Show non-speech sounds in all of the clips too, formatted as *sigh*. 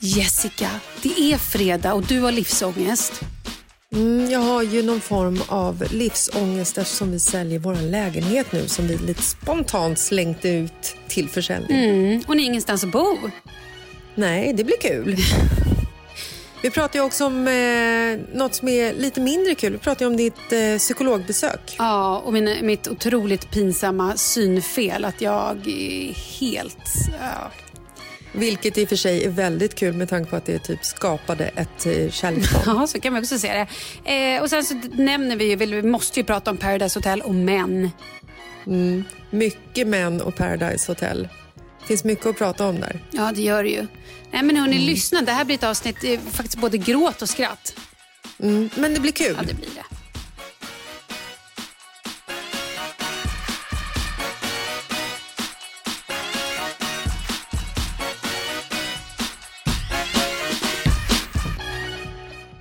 Jessica, det är fredag och du har livsångest. Mm, jag har ju någon form av livsångest eftersom vi säljer vår lägenhet nu som vi lite spontant slängt ut till försäljning. Mm, och ni har ingenstans att bo. Nej, det blir kul. *laughs* Vi pratar ju också om eh, något som är lite mindre kul. Vi pratar om ditt eh, psykologbesök. Ja, och min, mitt otroligt pinsamma synfel. Att jag är helt... Ja. Vilket i och för sig är väldigt kul med tanke på att det typ skapade ett eh, kärleksbarn. *laughs* Ja, så kan man också se det. Eh, och sen så nämner vi ju, vi måste ju prata om Paradise Hotel och män. Mycket män och Paradise Hotel. Finns mycket att prata om där. Ja, det gör det ju. Nej, men hörni, lyssna. Det här blir ett avsnitt, eh, faktiskt både gråt och skratt. Mm, men det blir kul. Ja, det blir det.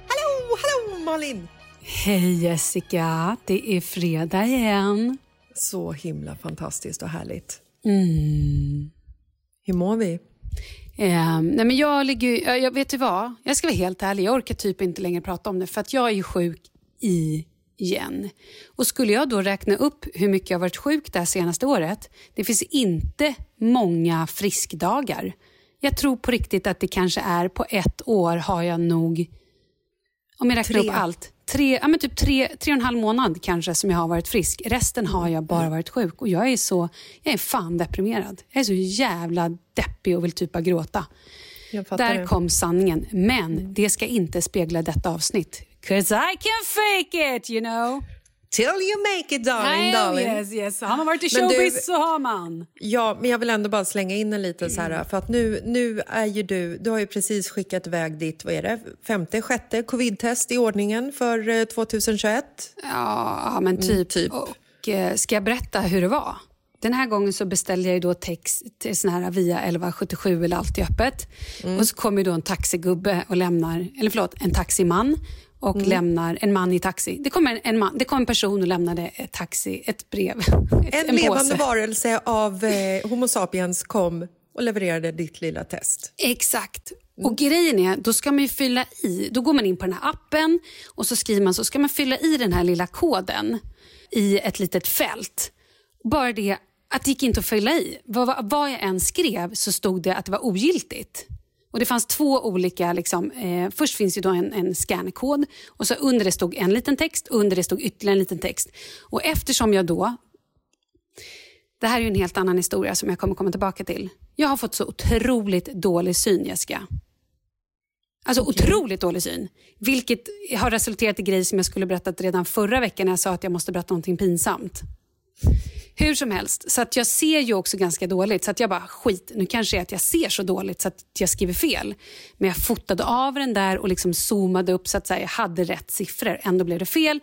Hallå, hallå Malin! Hej Jessica, det är fredag igen. Så himla fantastiskt och härligt. Mm. Hur mår vi? Eh, nej men jag ligger jag, jag vet du vad, jag ska vara helt ärlig, jag orkar typ inte längre prata om det för att jag är ju sjuk igen. Och skulle jag då räkna upp hur mycket jag varit sjuk det här senaste året, det finns inte många friskdagar. Jag tror på riktigt att det kanske är på ett år har jag nog om jag räknar Tre. upp allt. Tre, ja, men typ tre, tre och en halv månad kanske som jag har varit frisk. Resten har jag bara varit sjuk. Och jag är så, jag är fan deprimerad. Jag är så jävla deppig och vill typ bara gråta. Där det. Kom sanningen. Men det ska inte spegla detta avsnitt. Cause I can fake it, you know. Till you make it darling, darling. yes, yes. Har man varit i Men du- showbiz så har man. Ja, men jag vill ändå bara slänga in en liten så här, för att nu, nu är ju du, du har ju precis skickat iväg ditt, vad är det, femte, sjätte covid-test i ordningen för eh, 2021. Ja, men typ. typ. Och, eh, ska jag berätta hur det var? Den här gången så beställde jag då text till sån här via 1177 eller Alltid öppet. Och så kommer då en taxigubbe och lämnar, eller förlåt, en taximan och lämnar en man i taxi. Det kom en, en, man, det kom en person och lämnade ett taxi, ett brev. *laughs* Ett, En, levande påse. varelse av eh, Homo sapiens kom och levererade ditt lilla test. Exakt. Och grejen är, då ska man ju fylla i, då går man in på den här appen och så skriver man så ska man fylla i den här lilla koden i ett litet fält. Bara det att det gick inte att fylla i. Vad- vad jag än skrev så stod det att det var ogiltigt. Och Det fanns två olika, liksom, eh, först finns ju då en, en scannerkod och så under det stod en liten text och under det stod ytterligare en liten text. Och eftersom jag då det här är en helt annan historia som jag kommer komma tillbaka till. Jag har fått så otroligt dålig syn, Jessica. Alltså otroligt dålig syn. Vilket har resulterat i grejer som jag skulle berättat redan förra veckan när jag sa att jag måste berätta någonting pinsamt. Hur som helst, så att jag ser ju också ganska dåligt. Så att jag bara, skit, nu kanske är att jag ser så dåligt så att jag skriver fel. Men jag fotade av den där och liksom zoomade upp så att så här, jag hade rätt siffror. Ändå blev det fel.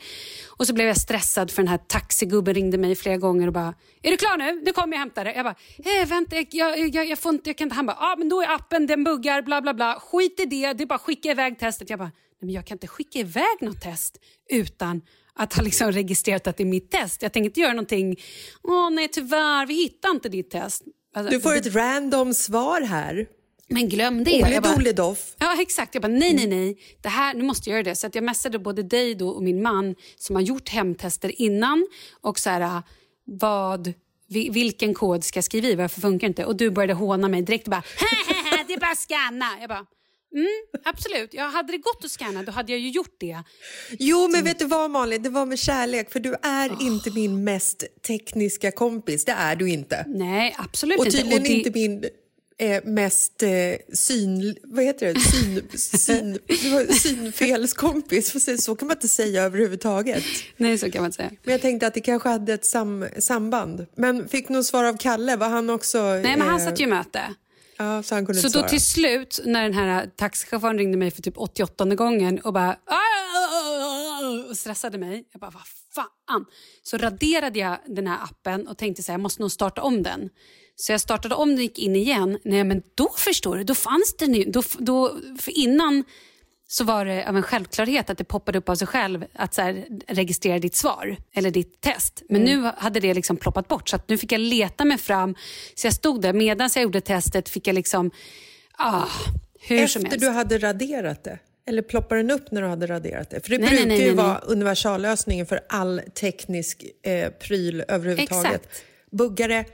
Och så blev jag stressad för den här taxigubben ringde mig flera gånger och bara, är du klar nu? Nu kommer jag hämta dig. Jag bara, eh, vänta, jag, jag, jag, jag får inte, jag kan inte. Han bara, ah, men då är appen, den buggar, bla bla bla. Skit i det, det är bara att skicka iväg testet. Jag bara, nej men jag kan inte skicka iväg något test utan att ha liksom registrerat att det är mitt test. Jag tänker inte göra någonting, åh nej tyvärr, vi hittar inte ditt test. Alltså, Du får ett random svar här. Men glöm det. Olidoledoff. Ja, exakt. Jag bara, nej, nej, nej. Det här, nu måste jag göra det. Så att jag messade både dig då och min man som har gjort hemtester innan. Och så här, vad, vi- vilken kod ska jag skriva i? Varför funkar det inte? Och du började håna mig direkt och bara, *laughs* det är bara scanna. Jag bara, mm, absolut. Ja, hade det gått att scanna då hade jag ju gjort det. Jo, men vet du vad Malin, det var med kärlek för du är inte min mest tekniska kompis. Det är du inte. Nej, absolut Och inte. tydligen det- inte min eh, mest eh, syn... Vad heter det? Syn, *laughs* syn, synfelskompis. För Så kan man inte säga överhuvudtaget. Nej, så kan man säga. Men jag tänkte att det kanske hade ett sam, samband. Men fick någon svar av Kalle? Var han också... Nej, men han eh, satt ju i möte. Ja, så han kunde Så inte då svara. till slut, när den här taxichauffören ringde mig för typ 88 gången och bara och stressade mig. Jag bara, vad fan? Så raderade jag den här appen och tänkte så här, jag måste nog starta om den. Så jag startade om den och gick in igen. Nej, men då förstår du, då fanns den ju. Då, då, för innan så var det av en självklarhet att det poppade upp av sig själv att så här, registrera ditt svar eller ditt test. Men nu hade det liksom ploppat bort så att nu fick jag leta mig fram. Så jag stod där medan jag gjorde testet fick jag liksom, ah, hur som Efter helst. du hade raderat det? Eller ploppar den upp när du hade raderat det? För det Nej, brukar nej, ju nej, nej. vara universallösningen för all teknisk eh, pryl överhuvudtaget. Exakt. Buggare,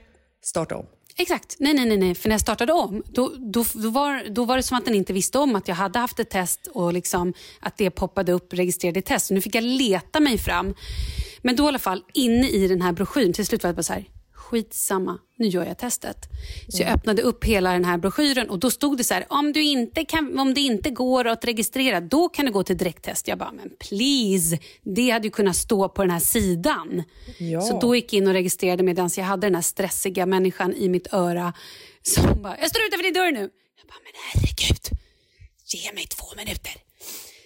starta om. Exakt. Nej, nej, nej, nej. För när jag startade om, då, då, då, var, då var det som att den inte visste om att jag hade haft ett test och liksom att det poppade upp registrerade test. Så nu fick jag leta mig fram. Men då i alla fall, inne i den här broschyren, till slut var det bara så här, skitsamma, nu gör jag testet. Så jag öppnade upp hela den här broschyren och då stod det så här, om, du inte kan, om det inte går att registrera, då kan du gå till direkttest. Jag bara, men please, det hade ju kunnat stå på den här sidan. Ja. Så då gick jag in och registrerade medan jag hade den här stressiga människan i mitt öra som bara, jag står utanför din dörr nu. Jag bara, men herregud, ge mig två minuter.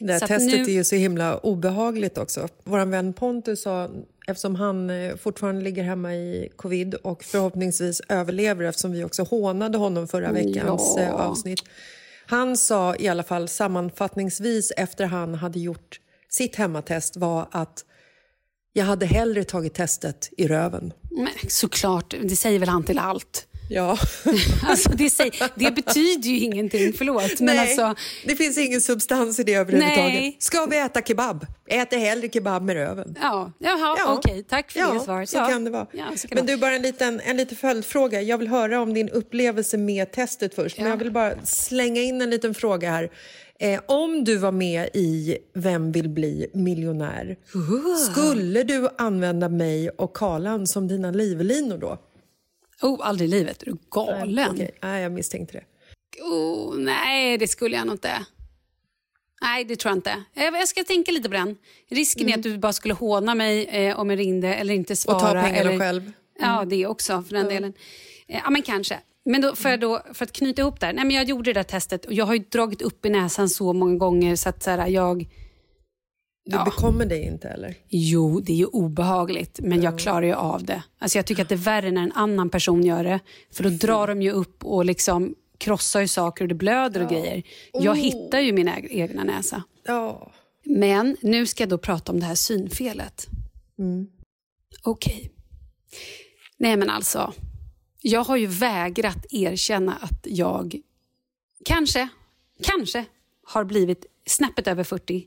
Det här testet nu- är ju så himla obehagligt också. Vår vän Pontus sa, eftersom han eh, fortfarande ligger hemma i covid och förhoppningsvis överlever eftersom vi också hånade honom förra veckans Ja. eh, avsnitt. Han sa i alla fall sammanfattningsvis efter han hade gjort sitt hemmatest var att jag hade hellre tagit testet i röven. Men såklart, det säger väl han till allt. Ja. *laughs* Alltså, det, säger, det betyder ju ingenting, förlåt. Men Nej, alltså, det finns ingen substans i det överhuvudtaget. Nej. Ska vi äta kebab? Äter hellre kebab med röven. ja, jaha, Ja. okej, tack för ja, det svaret. Så ja. kan det vara. Ja, kan men du, bara en liten, en liten följdfråga. Jag vill höra om din upplevelse med testet först. Men Ja. jag vill bara slänga in en liten fråga här. Eh, om du var med i Vem vill bli miljonär skulle du använda mig och Karlan som dina livlinor då? Oh, aldrig i livet. Är du galen? Nej, jag misstänkte det. Oh, nej, det skulle jag nog inte. Nej, det tror jag inte. Jag, ska tänka lite på den. Risken är att du bara skulle håna mig eh, om jag ringde eller inte svara. Och ta pengarna eller... själv. Ja, det också för den delen. Eh, Ja, men kanske. Men då, för, då, för att knyta ihop där. Nej, men jag gjorde det där testet och jag har ju dragit upp i näsan så många gånger så att så här, jag... Du Ja. bekommer dig inte eller? Jo, det är ju obehagligt, men jag klarar ju av det. Alltså jag tycker att det är värre när en annan person gör det. För då drar de ju upp och liksom krossar ju saker och det blöder och grejer. Jag hittar ju min egna näsa. Ja. Men nu ska jag då prata om det här synfelet. Okej. Nej men alltså, jag har ju vägrat erkänna att jag kanske, kanske har blivit snäppet över 40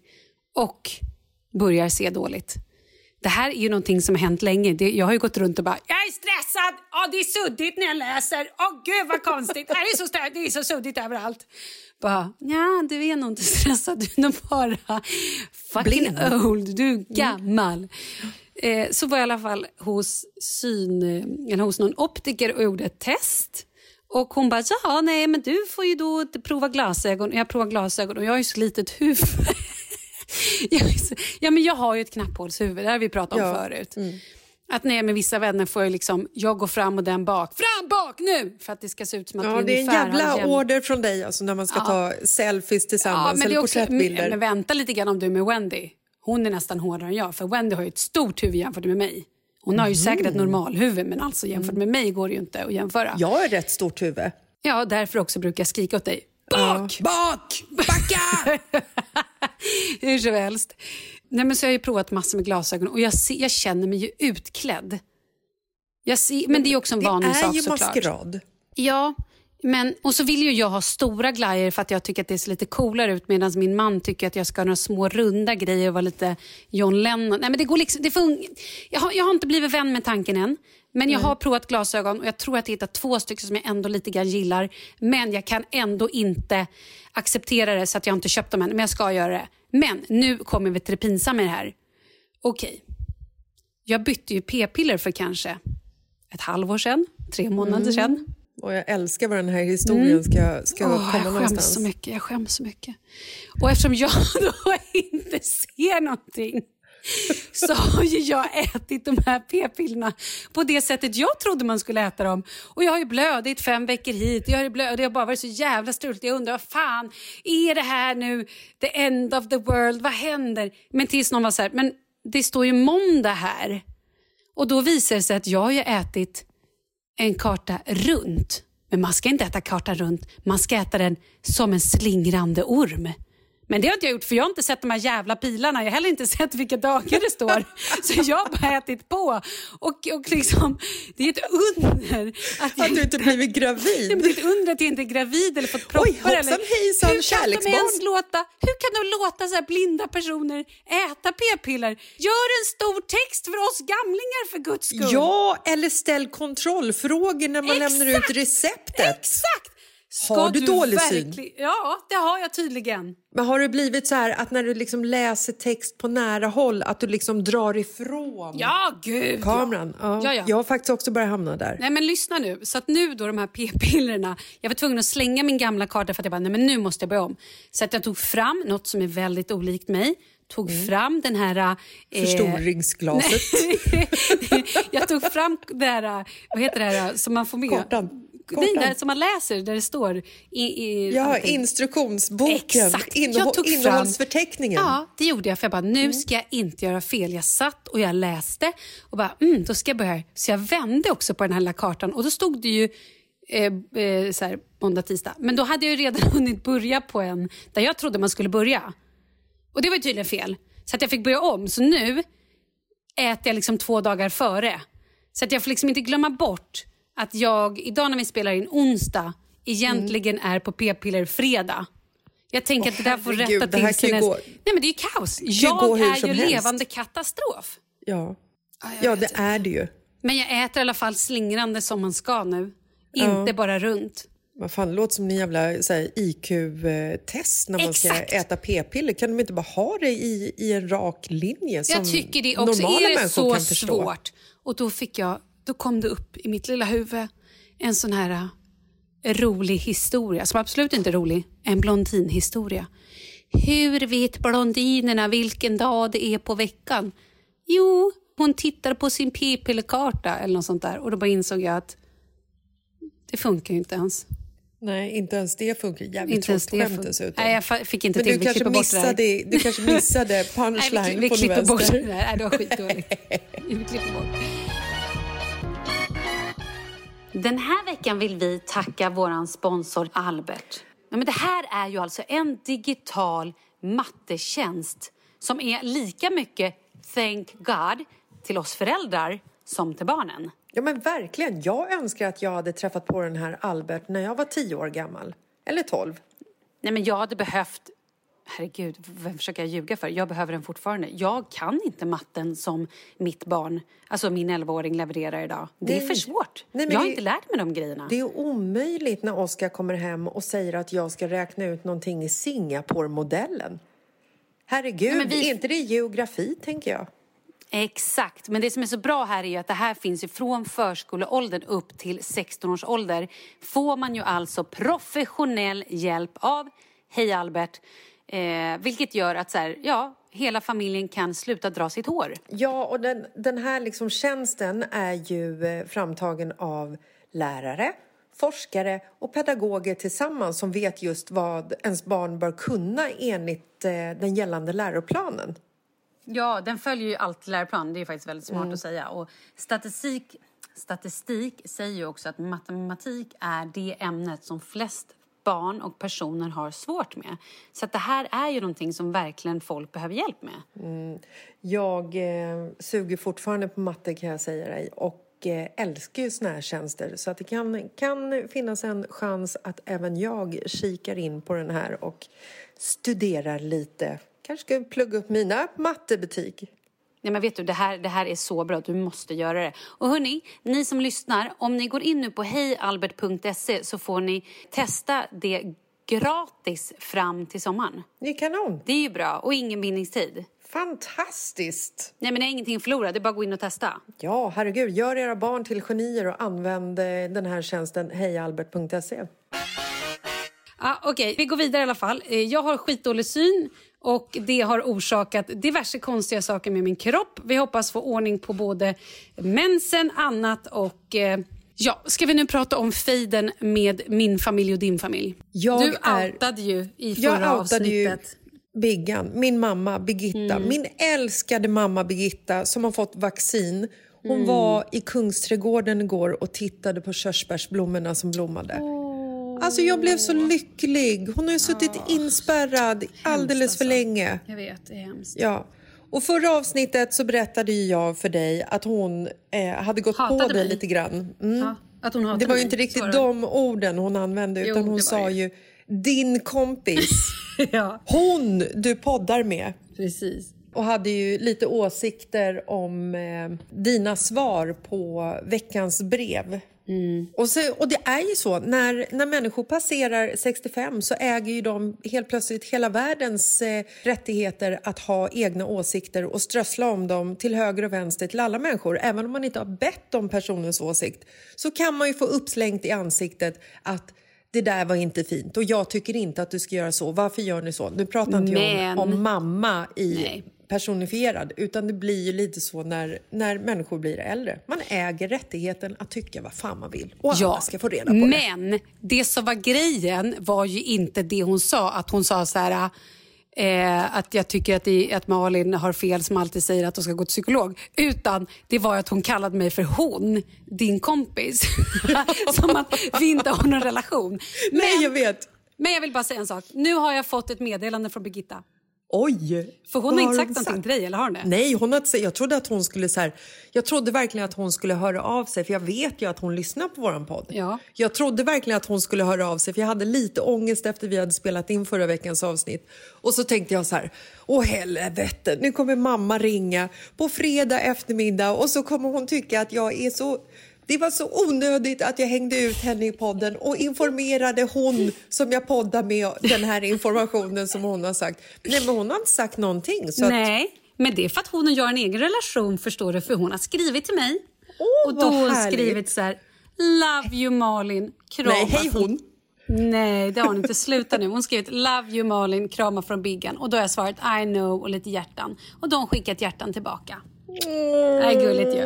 och börjar se dåligt. Det här är ju någonting som har hänt länge. Det, jag har ju gått runt och bara “jag är stressad, oh, det är suddigt när jag läser, åh oh, gud vad konstigt, det är, så det är så suddigt överallt”. Bara, ja, du är nog inte stressad, du är nog bara fucking Blind. old, du är gammal. Eh, så var jag i alla fall hos, syn, eller hos någon optiker och gjorde ett test. Och hon bara, ja nej men du får ju då prova glasögon. Jag provar glasögon och jag har ju så litet huvud. *laughs* ja men jag har ju ett knapphålshuvud, det har vi pratat om Ja, förut. Att när jag är med vissa vänner får jag liksom, jag går fram och den bak. Fram, bak, nu! För att det ska se ut som att Ja, vi det är en jävla jämn- order från dig alltså, när man ska ta selfies tillsammans men det eller också, porträttbilder. men vänta lite grann om du är med Wendy. Hon är nästan hårdare än jag, för Wendy har ju ett stort huvud jämfört med mig. Hon har ju säkert ett normalhuvud, men alltså jämfört med mig går det ju inte att jämföra. Jag har ett stort huvud. Ja, därför också brukar jag skrika åt dig. Bak! Bak! Backa! *laughs* *laughs* Hur som helst. Nej, men så jag har ju provat massor med glasögon och jag, ser, jag känner mig ju utklädd. Jag ser, men det är också en vanlig det är sak ju såklart. maskerad. Ja, men, och så vill ju jag ha stora glajjor för att jag tycker att det ser lite coolare ut medan min man tycker att jag ska ha några små runda grejer och vara lite John Lennon. Nej, men det går liksom, det fun- jag, har, jag har inte blivit vän med tanken än. Men jag har provat glasögon och jag tror att jag hittat två stycken som jag ändå lite grann gillar. Men jag kan ändå inte acceptera det så att jag inte köpt dem än. Men jag ska göra det. Men nu kommer vi till det pinsamma i det här. Okej, jag bytte ju p-piller för kanske ett halvår sedan, tre månader sedan. Och jag älskar var den här historien ska, ska Mm. Åh, komma jag någonstans. så mycket. Jag skäms så mycket. Och eftersom jag *laughs* då inte ser någonting *laughs* så har ju jag ätit de här p-pillerna på det sättet jag trodde man skulle äta dem. Och jag har ju blödit fem veckor hit. Jag har ju blödit, det har bara varit så jävla struligt. Jag undrar, vad fan, är det här nu the end of the world? Vad händer? Men tills någon var så här, men det står ju måndag här. Och då visar det sig att jag har ju ätit en karta runt. Men man ska inte äta kartan runt, man ska äta den som en slingrande orm. Men det har inte jag gjort för jag har inte sett de här jävla pilarna. Jag har heller inte *laughs* sett vilka dagar det står. Så jag har bara ätit på. Och, och liksom, det är ett under att, jag Att du inte blivit Nej, gravid. men det är ett under att jag inte är gravid eller fått proppar. Oj, hoppsan, hejsan, hur kan de ens låta, hur kan de låta så här blinda personer äta p-piller? Gör en stor text för oss gamlingar för guds skull. Ja, eller ställ kontrollfrågor när man lämnar ut Exakt! receptet. Exakt! Ska Har du dålig syn? Ja, det har jag tydligen. Men har det blivit så här att när du liksom läser text på nära håll att du liksom drar ifrån Ja, gud. kameran? Ja. Ja, ja. Jag har faktiskt också börjat hamna där. Nej men lyssna nu. Så att nu då de här p-pillerna, jag var tvungen att slänga min gamla karta för att jag bara, nej men nu måste jag börja om. Så att jag tog fram något som är väldigt olikt mig. Tog Mm. fram den här... Eh, Förstoringsglaset. *laughs* jag tog fram det här, vad heter det här som man får med? Kartan. Kartan. där som man läser där det står i, i Ja, allting. instruktionsboken, Exakt. innehå- tog fram- innehållsförteckningen. Ja, det gjorde jag. För jag bara, nu ska jag inte göra fel. Jag satt och jag läste och bara, mm, då ska jag börja. Så jag vände också på den här lilla kartan och då stod det ju eh, eh, så här, måndag, tisdag. Men då hade jag ju redan *laughs* hunnit börja på en där jag trodde man skulle börja. Och det var ju tydligen fel. Så att jag fick börja om. Så nu äter jag liksom två dagar före. Så att jag får liksom inte glömma bort att jag, idag när vi spelar in onsdag, egentligen är på p-piller fredag. Jag tänker Åh, att det där får herregud, rätta det till ju sig. nästa- gå- Nej men det är ju kaos. Jag är ju helst. levande katastrof. Ja, jag ja det inte. är det ju. Men jag äter i alla fall slingrande som man ska nu. Inte bara runt. Vad fan, det låter som en jävla IQ-test när man ska Exakt. äta p-piller. Kan de inte bara ha det i, i en rak linje som Jag tycker det också. normala Är det människor så kan förstå? svårt? Och då fick jag, då kom det upp i mitt lilla huvud en sån här eh, rolig historia, som absolut inte är rolig, en blondinhistoria. Hur vet blondinerna vilken dag det är på veckan? Jo, hon tittar på sin p-pillerkarta eller något sånt där och då bara insåg jag att det funkar ju inte ens. Nej, inte ens det funkar. Jävligt Inte tråkigt det skämt funkar. dessutom. Nej, jag fick inte Men till du kanske, missade, du kanske missade *laughs* Nej, punchline vi, vi på klipper något bort det vänster. där. Nej, det var skitdåligt. *laughs* vi klipper bort. Den här veckan vill vi tacka vår sponsor Albert. Ja, men det här är ju alltså en digital mattetjänst som är lika mycket thank God till oss föräldrar som till barnen. Ja men verkligen. Jag önskar att jag hade träffat på den här Albert när jag var tio år gammal. Eller tolv. Nej, men jag hade behövt... Herregud, vem försöker jag ljuga för? Jag behöver den fortfarande. Jag kan inte matten som mitt barn, alltså min 11-åring, levererar idag. Det är Nej. för svårt. Nej, jag har det- inte lärt mig de grejerna. Det är omöjligt när Oskar kommer hem och säger att jag ska räkna ut någonting i Singapore-modellen. Herregud, Nej, vi- är inte det geografi, tänker jag? Exakt, men det som är så bra här är att det här finns ju från förskoleåldern upp till 16 års ålder. Får man ju alltså professionell hjälp av Hej Albert, eh, vilket gör att så här, ja, hela familjen kan sluta dra sitt hår. Ja, och den, den här liksom tjänsten är ju eh, framtagen av lärare, forskare och pedagoger tillsammans som vet just vad ens barn bör kunna enligt eh, den gällande läroplanen. Ja, den följer ju alltid läroplan. Det är ju faktiskt väldigt smart att säga. Och statistik, statistik säger ju också att matematik är det ämnet som flest barn och personer har svårt med. Så att det här är ju någonting som verkligen folk behöver hjälp med. Mm. Jag eh, suger fortfarande på matte kan jag säga dig och eh, älskar ju såna här tjänster så att det kan, kan finnas en chans att även jag kikar in på den här och studerar lite. Kanske ska plugga upp mina mattebetyg. Nej, men vet du, det här, det här är så bra. Du måste göra det. Och hörni, ni som lyssnar, om ni går in nu på hejalbert.se så får ni testa det gratis fram till sommaren. Det är kanon! Det är ju bra och ingen bindningstid. Fantastiskt! Nej, men det är ingenting att förlora. Det är bara att gå in och testa. Ja, herregud. Gör era barn till genier och använd eh, den här tjänsten hejalbert.se. Ah, Okej, vi går vidare i alla fall. Eh, Jag har skitdålig syn och det har orsakat diverse konstiga saker med min kropp. Vi hoppas få ordning på både mensen, annat och... Eh, ja, ska vi nu prata om fejden med min familj och din familj? Jag du är- outade ju i förra avsnittet. ju Biggan, min mamma Birgitta. Mm. Min älskade mamma Birgitta som har fått vaccin. Hon Mm. var i Kungsträdgården igår och tittade på körsbärsblommorna som blommade. Alltså jag blev så lycklig. Hon har ju suttit inspärrad alldeles för alltså. länge. Jag vet, det är hemskt. Ja. Och förra avsnittet så berättade jag för dig att hon eh, hade gått Hatade på dig lite grann. Mm. Ja, att hon hatade Det var ju inte riktigt de orden hon använde utan hon sa ju din kompis. *laughs* ja, Hon du poddar med. precis. Och hade ju lite åsikter om eh, dina svar på veckans brev. Och, så, och det är ju så, när, när människor passerar 65 så äger ju de helt plötsligt hela världens eh, rättigheter att ha egna åsikter och strössla om dem till höger och vänster till alla människor. Även om man inte har bett om personens åsikt så kan man ju få uppslängt i ansiktet att det där var inte fint och jag tycker inte att du ska göra så. Varför gör ni så? Nu pratar inte jag Men- om, om mamma i Nej. Personifierad utan det blir ju lite så när, när människor blir äldre. Man äger rättigheten att tycka vad fan man vill och alla ska få reda på det. Men det som var grejen var ju inte det hon sa. Att hon sa så här... Eh, att jag tycker att, det, att Malin har fel som alltid säger att hon ska gå till psykolog. Utan det var att hon kallade mig för hon, din kompis. *laughs* som att vi inte har någon relation. Men, Nej, jag vet. men jag vill bara säga en sak. Nu har jag fått ett meddelande från Birgitta. Oj! För hon har inte sagt någonting till dig, eller har hon det? Nej, hon har inte, jag trodde att hon skulle så här, Jag trodde verkligen att hon skulle höra av sig för jag vet ju att hon lyssnar på våran podd. Ja. Jag trodde verkligen att hon skulle höra av sig för jag hade lite ångest efter vi hade spelat in förra veckans avsnitt. Och så tänkte jag så här, åh helvete, nu kommer mamma ringa på fredag eftermiddag och så kommer hon tycka att jag är så Det var så onödigt att jag hängde ut henne i podden och informerade hon som jag poddar med den här informationen som hon har sagt. Nej, men hon har inte sagt någonting. Så Nej, men det är för att hon har en egen relation förstår du. För hon har skrivit till mig. Åh, och då har hon skrivit så här. Love you Malin. Krama Nej, hej hon. Nej, det har hon inte. Sluta nu. Hon skrivit Love you Malin, krama från Biggan. Och då har jag svarat I know och lite hjärtan. Och då har hon skickat hjärtan tillbaka. Är gulligt ju.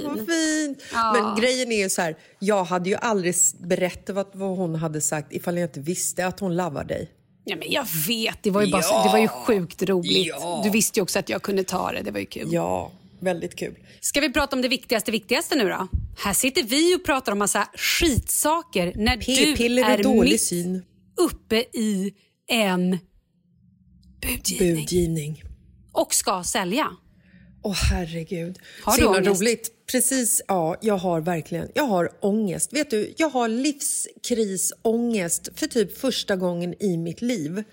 Fin. fint. Ja. Men grejen är ju så här, jag hade ju aldrig berättat vad, vad hon hade sagt ifall jag inte visste att hon lavar dig. Ja, men jag vet, det var ju, bara, så- det var ju sjukt roligt. Du visste ju också att jag kunde ta det, det var ju kul. Ja, väldigt kul. Ska vi prata om det viktigaste viktigaste nu då? Här sitter vi och pratar om massa skitsaker när du är dålig mitt syn. uppe i en budgivning Budgivning. och ska sälja. Åh herregud. Har du ångest? roligt. Precis, ja, jag har verkligen. Jag har ångest. Vet du, jag har livskrisångest för typ första gången i mitt liv.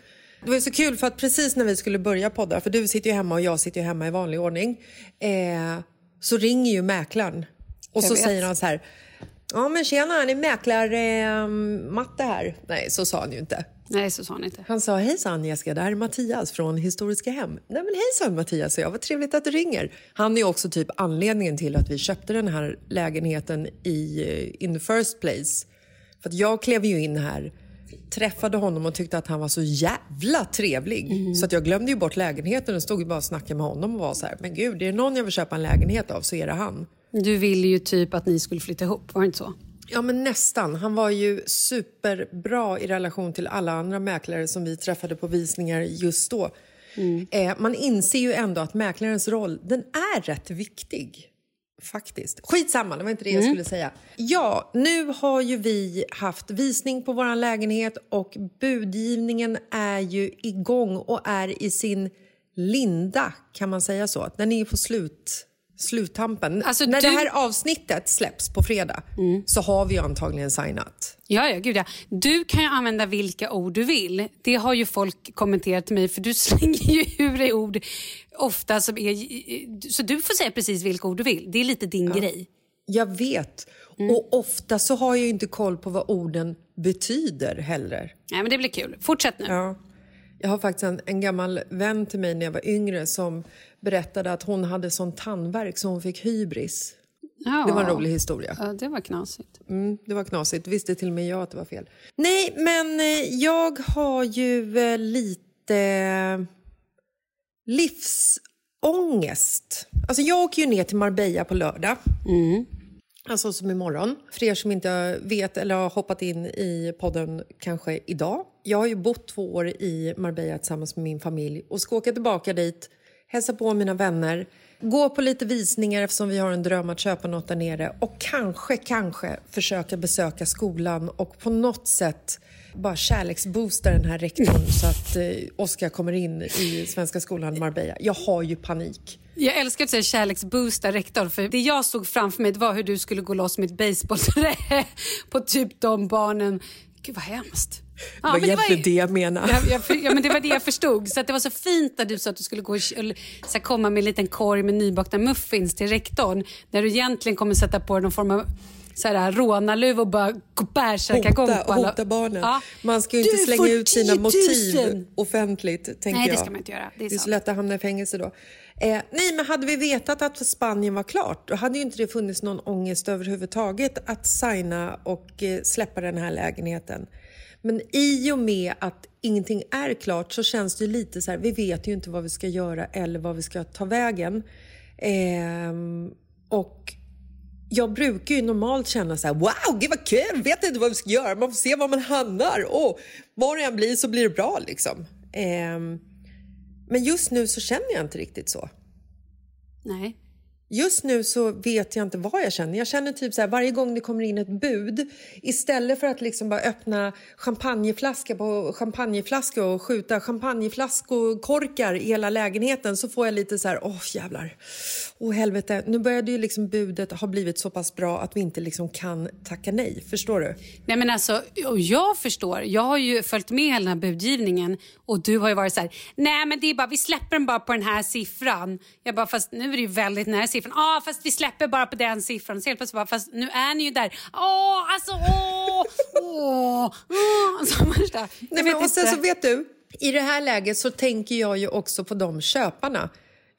Det var så kul för att precis när vi skulle börja podda, för du sitter ju hemma och jag sitter ju hemma i vanlig ordning, eh, så ringer ju mäklaren och Jag så vet. säger han så här. Ja men tjena, han är mäklare eh, Matte här. Nej, så sa han ju inte. Nej, så sa han inte. Han sa hejsan Jessica, det här är Mattias från Historiska Hem. Nej men hejsan Mattias, jag vad trevligt att du ringer. Han är också typ anledningen till att vi köpte den här lägenheten i eh, in the first place. För att jag klev ju in här, träffade honom och tyckte att han var så jävla trevlig. Så att jag glömde ju bort lägenheten och stod bara och snackade med honom och var så här, men gud, det är någon jag vill köpa en lägenhet av så är det han. Du ville ju typ att ni skulle flytta ihop, var det inte så? Ja, men nästan. Han var ju superbra i relation till alla andra mäklare som vi träffade på visningar just då. Eh, man inser ju ändå att mäklarens roll, den är rätt viktig. Faktiskt. Skitsamma, det var inte det jag skulle säga. Ja, nu har ju vi haft visning på vår lägenhet och budgivningen är ju igång och är i sin linda, kan man säga så? Den är på slut, sluttampen. Alltså, När du- det här avsnittet släpps på fredag så har vi antagligen signat. Ja, ja, gud ja. Du kan ju använda vilka ord du vill. Det har ju folk kommenterat till mig för du *laughs* slänger ju ur dig ord ofta som är... Så du får säga precis vilka ord du vill. Det är lite din grej. Jag vet. Och ofta så har jag ju inte koll på vad orden betyder heller. Nej, men det blir kul. Fortsätt nu. Ja. Jag har faktiskt en, en gammal vän till mig när jag var yngre som berättade att hon hade sån tandvärk så hon fick hybris. Ja. Det var en rolig historia. Ja, det var knasigt. Mm, det var knasigt. Visste till och med jag att det var fel. Nej, men eh, jag har ju eh, lite livsångest. Alltså jag åker ju ner till Marbella på lördag. Alltså som imorgon. För er som inte vet eller har hoppat in i podden kanske idag. Jag har ju bott två år i Marbella tillsammans med min familj och ska åka tillbaka dit, hälsa på mina vänner, gå på lite visningar eftersom vi har en dröm att köpa något där nere och kanske, kanske försöka besöka skolan och på något sätt bara kärleksboosta den här rektorn så att eh, Oskar kommer in i Svenska skolan Marbella. Jag har ju panik. Jag älskar att säga kärleksboosta rektorn. för det jag såg framför mig var hur du skulle gå loss med ett basebollträ *laughs* på typ de barnen. Gud vad hemskt. Ja, det var egentligen det jag menar. Ja, jag, ja, men det var det jag förstod. Så att det var så fint när du sa att du skulle gå och så komma med en liten korg med nybakta muffins till rektorn. När du egentligen kommer sätta på dig någon form av så här, rånarluva och bara gå bärsärkagång hota, på alla... hota barnen. Ja. Man ska ju inte Du slänga ut sina 10 000. motiv offentligt. Tänker Nej, det jag. ska man inte göra. Det är Det är så lätt att hamna i fängelse då. Eh, nej, men hade vi vetat att Spanien var klart då hade ju inte det funnits någon ångest överhuvudtaget att signa och eh, släppa den här lägenheten. Men i och med att ingenting är klart så känns det lite så här, vi vet ju inte vad vi ska göra eller vad vi ska ta vägen. Ehm, och jag brukar ju normalt känna så här, wow, gud vad kul, vet inte vad vi ska göra, man får se var man hamnar. Och var det än blir så blir det bra liksom. Eh, men just nu så känner jag inte riktigt så. Nej. Just nu så vet jag inte vad jag känner. Jag känner typ så här varje gång det kommer in ett bud istället för att liksom bara öppna champagneflaska på champagneflaska och skjuta champagneflaskokorkar i hela lägenheten så får jag lite så här, åh jävlar, åh helvete. Nu började ju liksom budet ha blivit så pass bra att vi inte liksom kan tacka nej. Förstår du? Nej men alltså, jag förstår. Jag har ju följt med hela den här budgivningen och du har ju varit så här, nej men det är bara, vi släpper den bara på den här siffran. Jag bara, fast nu är det ju väldigt nära siffran siffran. Ja, ah, fast vi släpper bara på den siffran. Så helt plötsligt bara, fast nu är ni ju där. Åh, alltså åh, åh, åh. Alltså, värsta. Nej, men, och sen så vet du, i det här läget så tänker jag ju också på de köparna.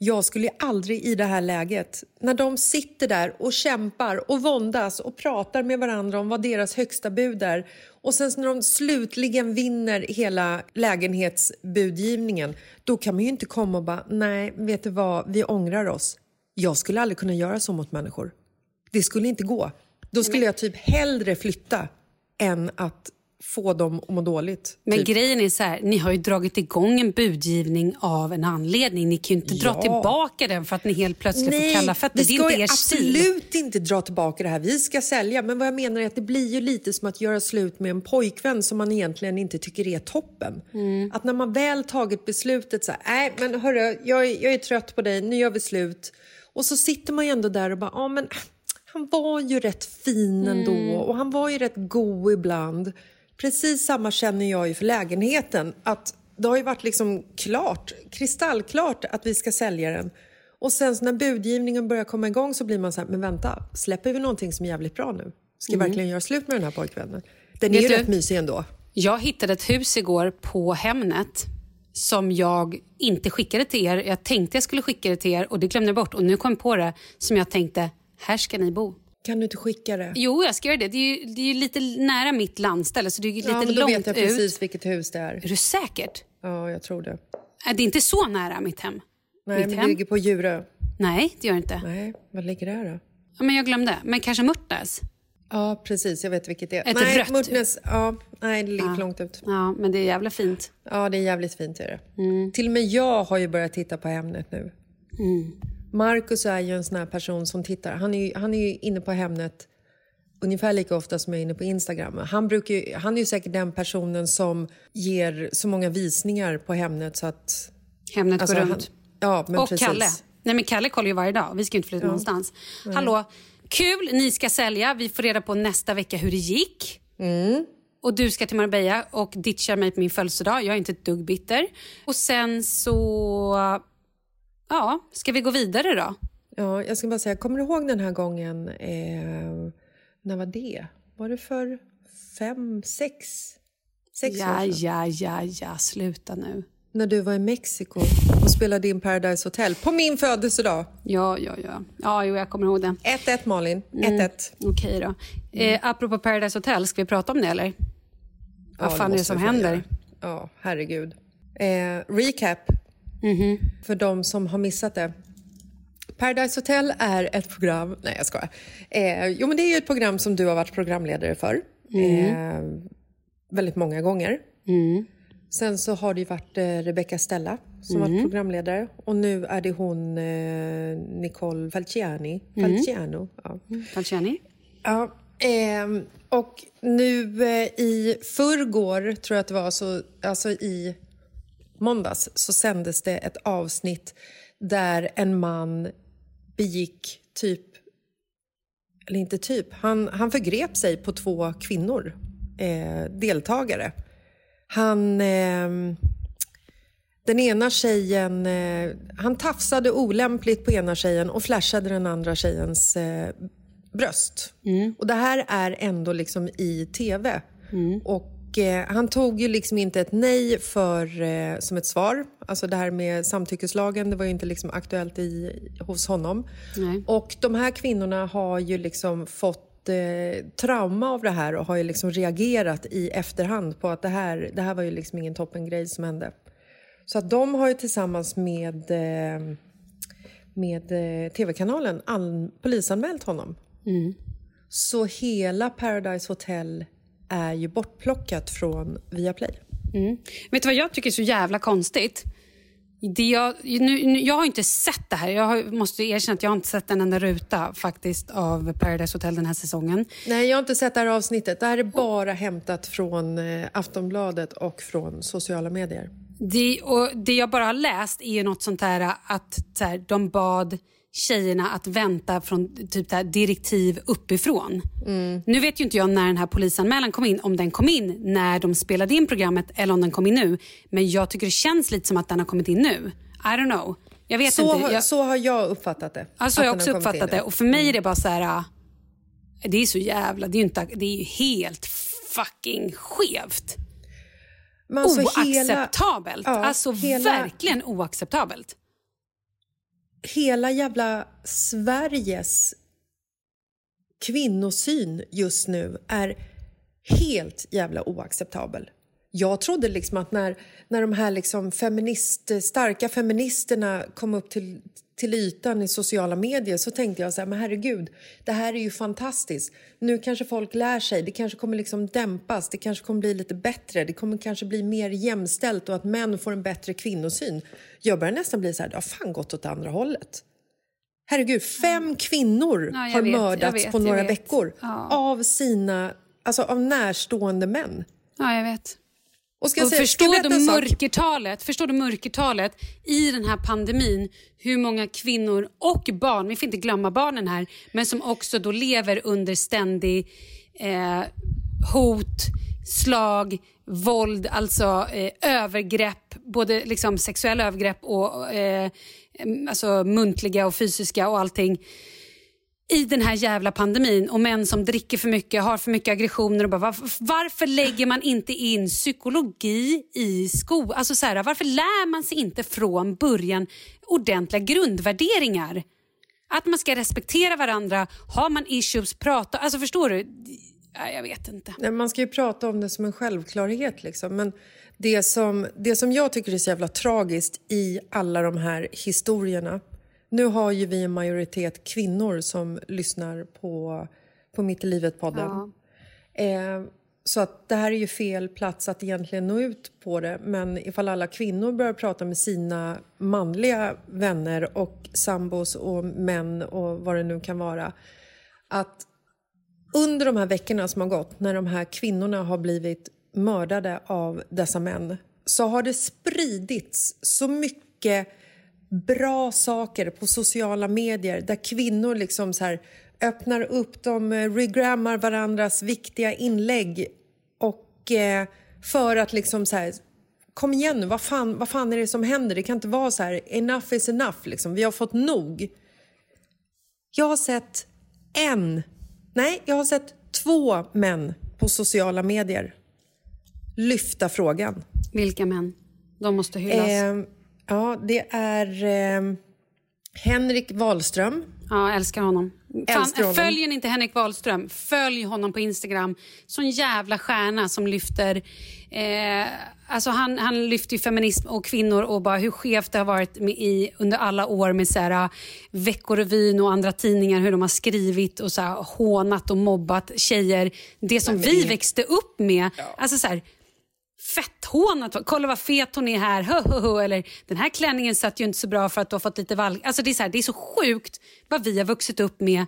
Jag skulle aldrig i det här läget, när de sitter där och kämpar och våndas och pratar med varandra om vad deras högsta bud är och sen när de slutligen vinner hela lägenhetsbudgivningen då kan man ju inte komma och bara, nej, vet du vad, vi ångrar oss. Jag skulle aldrig kunna göra så mot människor. Det skulle inte gå. Då skulle jag typ hellre flytta än att få dem att må dåligt. Men typ. grejen är så här, ni har ju dragit igång en budgivning av en anledning. Ni kan ju inte dra Ja. tillbaka den för att ni helt plötsligt Nej, får kalla fötter. vi Det är ska inte er stil. absolut inte dra tillbaka det här. Vi ska sälja. Men vad jag menar är att det blir ju lite som att göra slut med en pojkvän som man egentligen inte tycker är toppen. Mm. Att när man väl tagit beslutet så här, nej men hörru, jag, är- jag är trött på dig, nu gör vi slut. Och så sitter man ju ändå där och bara, ja men han var ju rätt fin ändå Mm. och han var ju rätt god ibland. Precis samma känner jag ju för lägenheten. Att det har ju varit liksom klart, kristallklart att vi ska sälja den. Och sen när budgivningen börjar komma igång så blir man så här, men vänta, släpper vi någonting som är jävligt bra nu? Ska vi verkligen göra slut med den här pojkvännen? Den är Mm. Vet ju du- rätt mysig ändå. Jag hittade ett hus igår på Hemnet som jag inte skickade till er. Jag tänkte jag skulle skicka det till er och det glömde jag bort. Och nu kom jag på det som jag tänkte, här ska ni bo. Kan du inte skicka det? Jo, jag ska göra det. Det är ju, det är ju lite nära mitt landställe så det är ju lite ja, men då långt vet jag ut. precis vilket hus det är. Är du säkert? Ja, jag tror det. Är det inte så nära mitt hem? Nej, mitt men hem? det ligger på Djurö. Nej, det gör det inte. Nej, vad ligger det då? Ja, men jag glömde. Men kanske Mörtnäs? Ja, precis. Jag vet vilket det är. Ett nej, rött Murtnäs, ja, nej, det ligger för långt ut. Ja, men det är jävla fint. Ja, det är jävligt fint. Är det. Mm. Till och med jag har ju börjat titta på Hemnet nu. Marcus är ju en sån här person som tittar. Han är ju, han är ju inne på Hemnet ungefär lika ofta som jag är inne på Instagram. Han, brukar ju, han är ju säkert den personen som ger så många visningar på Hemnet så att... Hemnet alltså, går han- runt. Ja, men och precis. Kalle. Nej, men Kalle kollar ju varje dag. Vi ska ju inte flytta någonstans. Hallå, kul. Ni ska sälja. Vi får reda på nästa vecka hur det gick. Mm. Och du ska till Marbella och ditchar mig på min födelsedag. Jag är inte ett dugg bitter. Och sen så... Ja, ska vi gå vidare då? Ja, jag ska bara säga, kommer du ihåg den här gången... Eh, när var det? Var det för fem, sex, sex Ja, år sedan? ja, ja, ja. Sluta nu. När du var i Mexiko och spelade in Paradise Hotel på min födelsedag. Ja, ja, ja. Ja, jo, jag kommer ihåg det. 1-1 Malin, 1-1. Okej då. Eh, apropå Paradise Hotel, ska vi prata om det eller? Ja, Vad fan är det som händer? göra. Ja, herregud. Eh, recap Mhm. för de som har missat det. Paradise Hotel är ett program... Nej, jag skojar. Eh, jo, men det är ju ett program som du har varit programledare för. Eh, väldigt många gånger. Sen så har det ju varit eh, Rebecca Stella som varit programledare. Och nu är det hon eh, Nicole Falciani. Falciano. Ja. Falciani? Ja, ehm, och nu eh, i förrgår, tror jag att det var, så, alltså i måndags så sändes det ett avsnitt där en man begick typ... Eller inte typ. Han, han förgrep sig på två kvinnor, eh, deltagare. Han... ehm, den ena tjejen... Eh, han tafsade olämpligt på ena tjejen och flashade den andra tjejens eh, bröst. Och det här är ändå liksom i tv. Och eh, han tog ju liksom inte ett nej för, eh, som ett svar. Alltså det här med samtyckeslagen, det var ju inte liksom aktuellt i, hos honom. Nej. Och de här kvinnorna har ju liksom fått eh, trauma av det här och har ju liksom reagerat i efterhand på att det här, det här var ju liksom ingen toppengrej som hände. Så att de har ju tillsammans med, eh, med eh, tv-kanalen an, polisanmält honom. Så hela Paradise Hotel är ju bortplockat från Viaplay. Vet du vad jag tycker är så jävla konstigt? Det jag, nu, jag har inte sett det här. Jag har, måste erkänna att jag har inte sett en enda ruta faktiskt av Paradise Hotel den här säsongen. Nej, jag har inte sett det här avsnittet. Det här är bara hämtat från eh, Aftonbladet och från sociala medier. Det, och det jag bara har läst är ju något sånt här att så här, de bad tjejerna att vänta från typ det här direktiv uppifrån. Nu vet ju inte jag när den här polisanmälan kom in, om den kom in när de spelade in programmet eller om den kom in nu. Men jag tycker det känns lite som att den har kommit in nu. I don't know. Jag vet Så, inte. Jag, så har jag uppfattat det. att jag har den också har uppfattat det. Och för mig är det bara så här... Det är så jävla... Det är ju, inte, det är ju helt fucking skevt. Men alltså hela- oacceptabelt. Ja, alltså hela- verkligen oacceptabelt hela jävla Sveriges kvinnosyn just nu är helt jävla oacceptabel. Jag trodde liksom att när, när de här liksom feminist, starka feministerna kom upp till, till ytan i sociala medier så tänkte jag så här, men herregud, det här är ju fantastiskt. Nu kanske folk lär sig, det kanske kommer liksom dämpas, det kanske kommer bli lite bättre, det kommer kanske bli mer jämställt och att män får en bättre kvinnosyn. Jag börjar nästan bli så här, det har fan gått åt andra hållet. Herregud, fem kvinnor Ja, har vet, mördats vet, på några veckor Ja. av sina, alltså av närstående män. Ja, jag vet. Och ska jag säga, ska förstår jag du, mörkertalet, förstår du mörkertalet i den här pandemin? Hur många kvinnor och barn, vi får inte glömma barnen här, men som också då lever under ständig eh, hot, slag, våld, alltså eh, övergrepp, både liksom sexuella övergrepp och eh, alltså muntliga och fysiska och allting i den här jävla pandemin och män som dricker för mycket, har för mycket aggressioner. Och bara, varför, varför lägger man inte in psykologi i skolan? Alltså så här, varför lär man sig inte från början ordentliga grundvärderingar? Att man ska respektera varandra, har man issues, prata. Alltså förstår du? Jag vet inte. Nej, man ska ju prata om det som en självklarhet. Liksom. Men det som, det som jag tycker är så jävla tragiskt i alla de här historierna... Nu har ju vi en majoritet kvinnor som lyssnar på, på Mitt i livet-podden. Eh, så att det här är ju fel plats att egentligen nå ut på det. Men ifall alla kvinnor börjar prata med sina manliga vänner och sambos och män och vad det nu kan vara. Att under de här veckorna som har gått, när de här kvinnorna har blivit mördade av dessa män så har det spridits så mycket bra saker på sociala medier där kvinnor liksom så här öppnar upp, de eh, regrammar varandras viktiga inlägg och eh, för att liksom så här kom igen nu, vad fan, vad fan är det som händer? Det kan inte vara så här, enough is enough, liksom. vi har fått nog. Jag har sett en, nej, jag har sett två män på sociala medier lyfta frågan. Vilka män? De måste hyllas. Eh, ja, det är eh, Henrik Wahlström. Ja, älskar honom. Älskar honom. Följer ni inte Henrik Wahlström, följ honom på Instagram. Sån jävla stjärna som lyfter... Eh, alltså han, han lyfter feminism och kvinnor och bara hur skevt det har varit med i, under alla år med så här, Veckorevyn och andra tidningar. Hur de har skrivit och så här, hånat och mobbat tjejer. Det som vi växte upp med. Alltså så här, fetthånat. Kolla vad fet hon är här. Hö, hö, hö. Eller den här klänningen satt ju inte så bra för att du har fått lite valg. Alltså det, är så här, det är så sjukt vad vi har vuxit upp med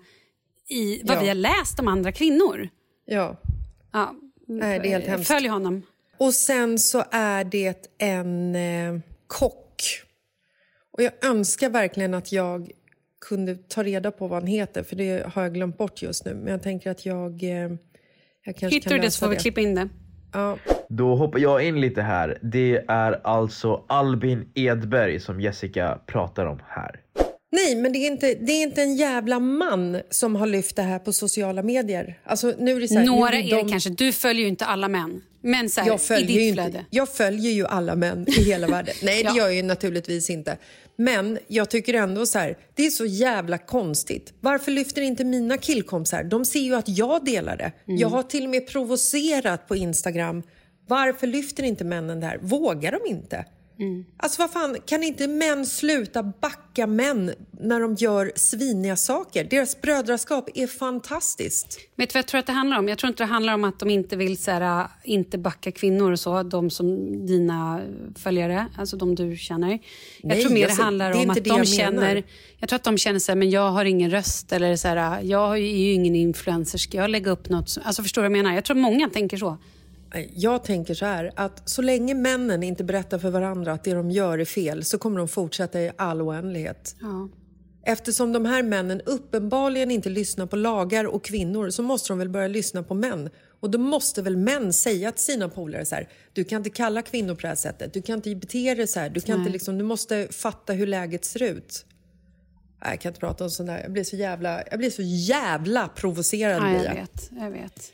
i vad Ja. vi har läst om andra kvinnor. Ja. Ja. Nej, det är helt hemskt. Följ honom. Och sen så är det en eh, kock. Och jag önskar verkligen att jag kunde ta reda på vad han heter, för det har jag glömt bort just nu. Men jag tänker att jag, eh, jag kanske Hittar kan du det så får vi klippa in det. Ja. Då hoppar jag in lite här. Det är alltså Albin Edberg som Jessica pratar om här. Nej, men det är, inte, det är inte en jävla man som har lyft det här på sociala medier. Alltså, nu är det så här, Några nu är blir det de- kanske. Du följer ju inte alla män. Men så här, jag i följer, ditt ju flöde. inte, jag följer ju alla män i hela världen. Nej, det Ja. gör jag ju naturligtvis inte. Men jag tycker ändå så här, det är så jävla konstigt. Varför lyfter inte mina killkompisar? De ser ju att jag delar det. Mm. Jag har till och med provocerat på Instagram. Varför lyfter inte männen det här? Vågar de inte? Mm. Alltså vad fan, kan inte män sluta backa män när de gör sviniga saker? Deras brödraskap är fantastiskt. Vet du vad jag tror att det handlar om? Jag tror inte det handlar om att de inte vill så här, inte backa kvinnor och så, de som dina följare, alltså de du känner. Jag Nej, tror mer alltså, det handlar det om att de känner, jag tror att de känner så här, men jag har ingen röst eller så här, jag är ju ingen influencer, ska jag lägga upp något? som- Alltså förstår du vad jag menar? Jag tror många tänker så. Jag tänker så här, att så länge männen inte berättar för varandra att det de gör är fel så kommer de fortsätta i all oändlighet. Ja. Eftersom de här männen uppenbarligen inte lyssnar på lagar och kvinnor så måste de väl börja lyssna på män Och då måste väl män säga till sina polare så här, du kan inte kalla kvinnor på det här sättet, du kan inte bete dig så här, du, kan inte liksom, du måste fatta hur läget ser ut. Nej, jag kan inte prata om sånt där. Jag blir så jävla, jag blir så jävla provocerad. Ja, jag vet. Jag vet.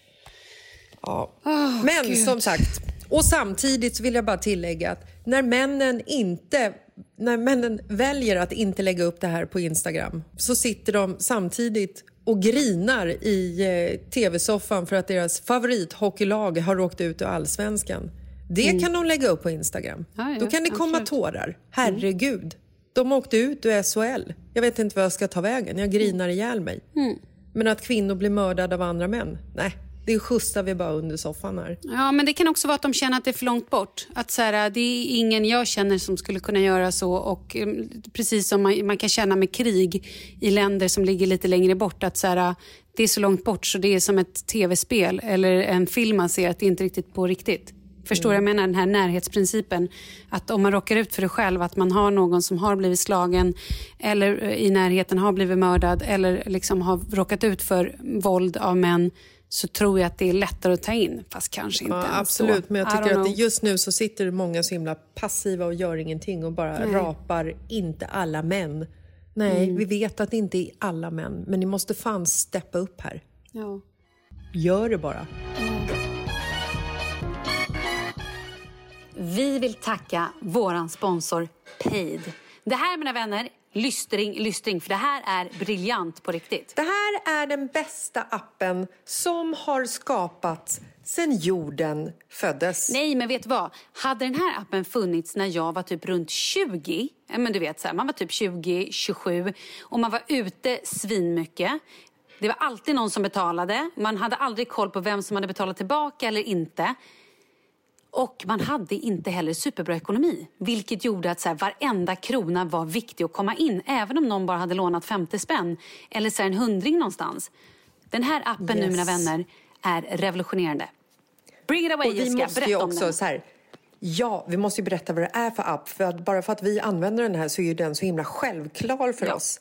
Ja. Åh, Men Gud. som sagt, och samtidigt så vill jag bara tillägga att när männen inte när männen väljer att inte lägga upp det här på Instagram så sitter de samtidigt och grinar i eh, tv-soffan för att deras favorithockeylag har åkt ut ur allsvenskan. Det kan de lägga upp på Instagram. Mm. Ja, ja, Då kan det komma absolut. Mm. tårar. Herregud. De åkte ut ur SHL. Jag vet inte vad jag ska ta vägen. Jag grinar ihjäl mig. Mm. Men att kvinnor blir mördade av andra män? Nej, det skjutsar vi bara under soffan här. Ja, men det kan också vara att de känner att det är för långt bort. Att så här, det är ingen jag känner som skulle kunna göra så. Och mm, precis som man, man kan känna med krig i länder som ligger lite längre bort. Att så här, det är så långt bort så det är som ett tv-spel eller en film man ser att det är inte riktigt på riktigt. Förstår jag menar den här närhetsprincipen. Att om man råkar ut för det själv, att man har någon som har blivit slagen eller eh, i närheten har blivit mördad eller liksom har råkat ut för våld av män så tror jag att det är lättare att ta in. Fast kanske inte Ja, absolut, så. men jag tycker att know. just nu så sitter många så himla passiva och gör ingenting och bara rapar inte alla män. Nej, Mm. vi vet att det inte är alla män, men ni måste fan steppa upp här. Ja. Gör det bara. Vi vill tacka våran sponsor Paid. Det här mina vänner, lystring, lystring, för det här är briljant på riktigt. Det här är den bästa appen som har skapats sedan jorden föddes. Nej, men vet du vad? Hade den här appen funnits när jag var typ runt 20, ja, men du vet så här, man var typ 20, 27 och man var ute svinmycket. Det var alltid någon som betalade. Man hade aldrig koll på vem som hade betalat tillbaka eller inte. Och man hade inte heller superbra ekonomi. Vilket gjorde att så här, varenda krona var viktig att komma in. Även om någon bara hade lånat 50 spänn. Eller så här, en hundring någonstans. Den här appen nu Yes. mina vänner är revolutionerande. Bring it away Och vi Jessica, måste ju berätta om också den. så här, ja, vi måste ju berätta vad det är för app. För att bara för att vi använder den här så är ju den så himla självklar för Ja. oss.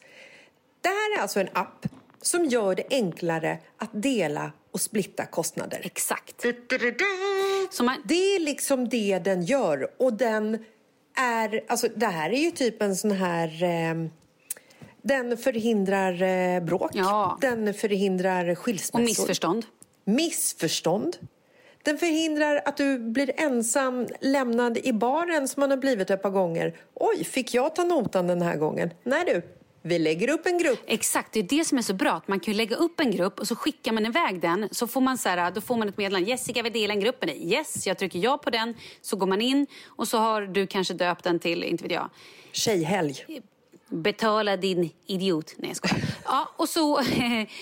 Det här är alltså en app som gör det enklare att dela och splitta kostnader. Exakt. Så man, Det är liksom det den gör. Och den är, alltså det här är ju typ en sån här... Eh, den förhindrar eh, bråk. Ja. Den förhindrar skilsmässor. och missförstånd. Missförstånd. Den förhindrar att du blir ensam lämnad i baren som man har blivit ett par gånger. Oj, fick jag ta notan den här gången? Nej du, vi lägger upp en grupp. Exakt, det är det som är så bra. Att man kan lägga upp en grupp och så skickar man iväg den. Så får man, så här, då får man ett meddelande. Jessica vill dela en grupp med dig. Yes, jag trycker ja på den. Så går man in och så har du kanske döpt den till, inte vet jag, Tjejhelg. Betala din idiot. Nej, jag skojar. Ja, och, så, *laughs*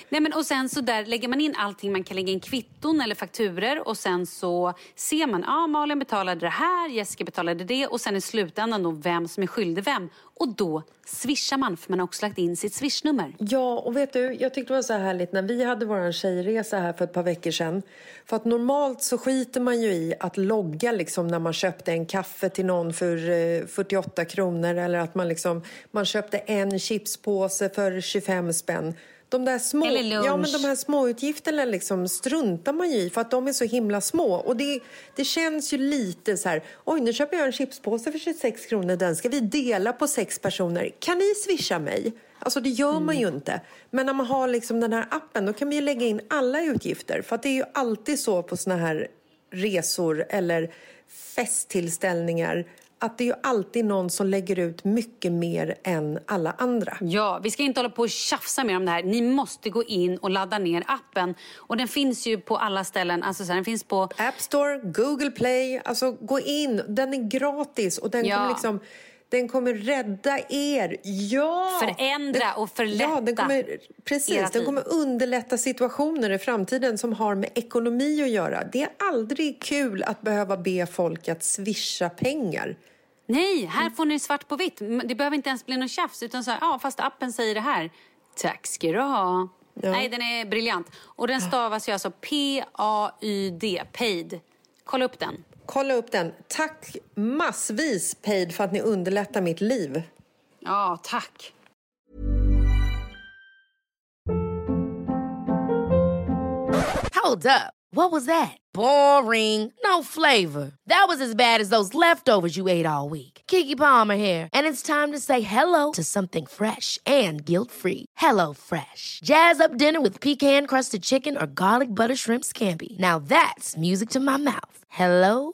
nej, men, och sen så där lägger man in allting. Man kan lägga in kvitton eller fakturer och sen så ser man, ja ah, Malin betalade det här, Jessica betalade det och sen i slutändan då vem som är skyldig vem. Och då swishar man för man har också lagt in sitt swishnummer. Ja, och vet du, jag tyckte det var så härligt när vi hade vår tjejresa här för ett par veckor sedan. För att normalt så skiter man ju i att logga liksom när man köpte en kaffe till någon för eh, 48 kronor eller att man liksom, man köpte en chipspåse för 25 spänn. De där små, Eller lunch. ja, men de här småutgifterna liksom struntar man ju i för att de är så himla små. Och det, det känns ju lite så här, oj nu köper jag en chipspåse för 26 kronor, den ska vi dela på sex personer. Kan ni swisha mig? Alltså det gör man ju inte. Men när man har liksom den här appen då kan vi ju lägga in alla utgifter. För att det är ju alltid så på såna här resor eller festtillställningar att det är ju alltid någon som lägger ut mycket mer än alla andra. Ja, vi ska inte hålla på och tjafsa mer om det här. Ni måste gå in och ladda ner appen. Och den finns ju på alla ställen. Alltså så här, den finns på... App Store, Google Play, alltså gå in. Den är gratis och den Ja. kommer liksom den kommer rädda er. Ja! Förändra och förlätta Ja, den kommer, precis. Den kommer underlätta situationer i framtiden som har med ekonomi att göra. Det är aldrig kul att behöva be folk att swisha pengar. Nej, här får ni svart på vitt. Det behöver inte ens bli någon tjafs. Utan så här, ja, fast appen säger det här. Tack ska du ha. Ja. Nej, den är briljant. Och den stavas ju alltså P-A-Y-D, paid. Kolla upp den. Kolla upp den. Tack massvis, Paid, för att ni underlättar mitt liv. Ja, tack. Hold up. What was that? Boring. No flavor. That was as bad as those leftovers you ate all week. Kiki Palmer here, and it's time to say hello to something fresh and guilt-free. Hello Fresh. Jazz up dinner with pecan-crusted chicken or garlic butter shrimp scampi. Now that's music to my mouth. Hello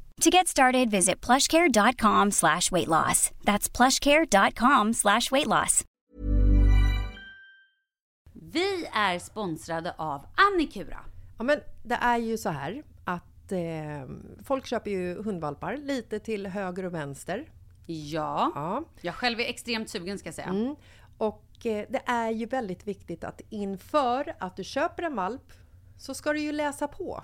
To get started, visit plushcare.com slash weight loss. That's plushcare.com slash weight loss. Vi är sponsrade av Annikura. Ja, men det är ju så här att eh, folk köper ju hundvalpar lite till höger och vänster. Ja. Ja. Jag själv är extremt sugen ska jag säga. Mm. Och eh, det är ju väldigt viktigt att inför att du köper en valp så ska du ju läsa på.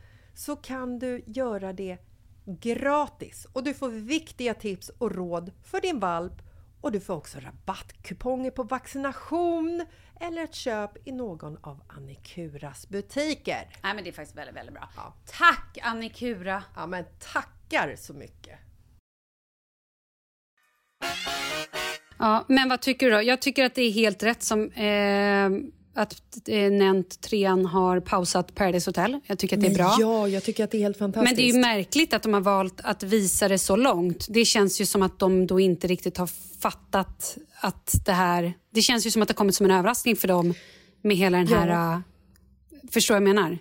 så kan du göra det gratis och du får viktiga tips och råd för din valp och du får också rabattkuponger på vaccination eller ett köp i någon av Annikuras butiker. Nej men det är faktiskt väldigt, väldigt bra. Ja. Tack Annikura! Ja men tackar så mycket! Ja, men vad tycker du då? Jag tycker att det är helt rätt som eh, att eh, Nent trean har pausat Paradise Hotel. Jag tycker att det är bra. Ja, jag tycker att det är helt fantastiskt. Men det är ju märkligt att de har valt att visa det så långt. Det känns ju som att de då inte riktigt har fattat att det här... Det känns ju som att det kommit som en överraskning för dem med hela den här... Ja. äh, förstår jag menar?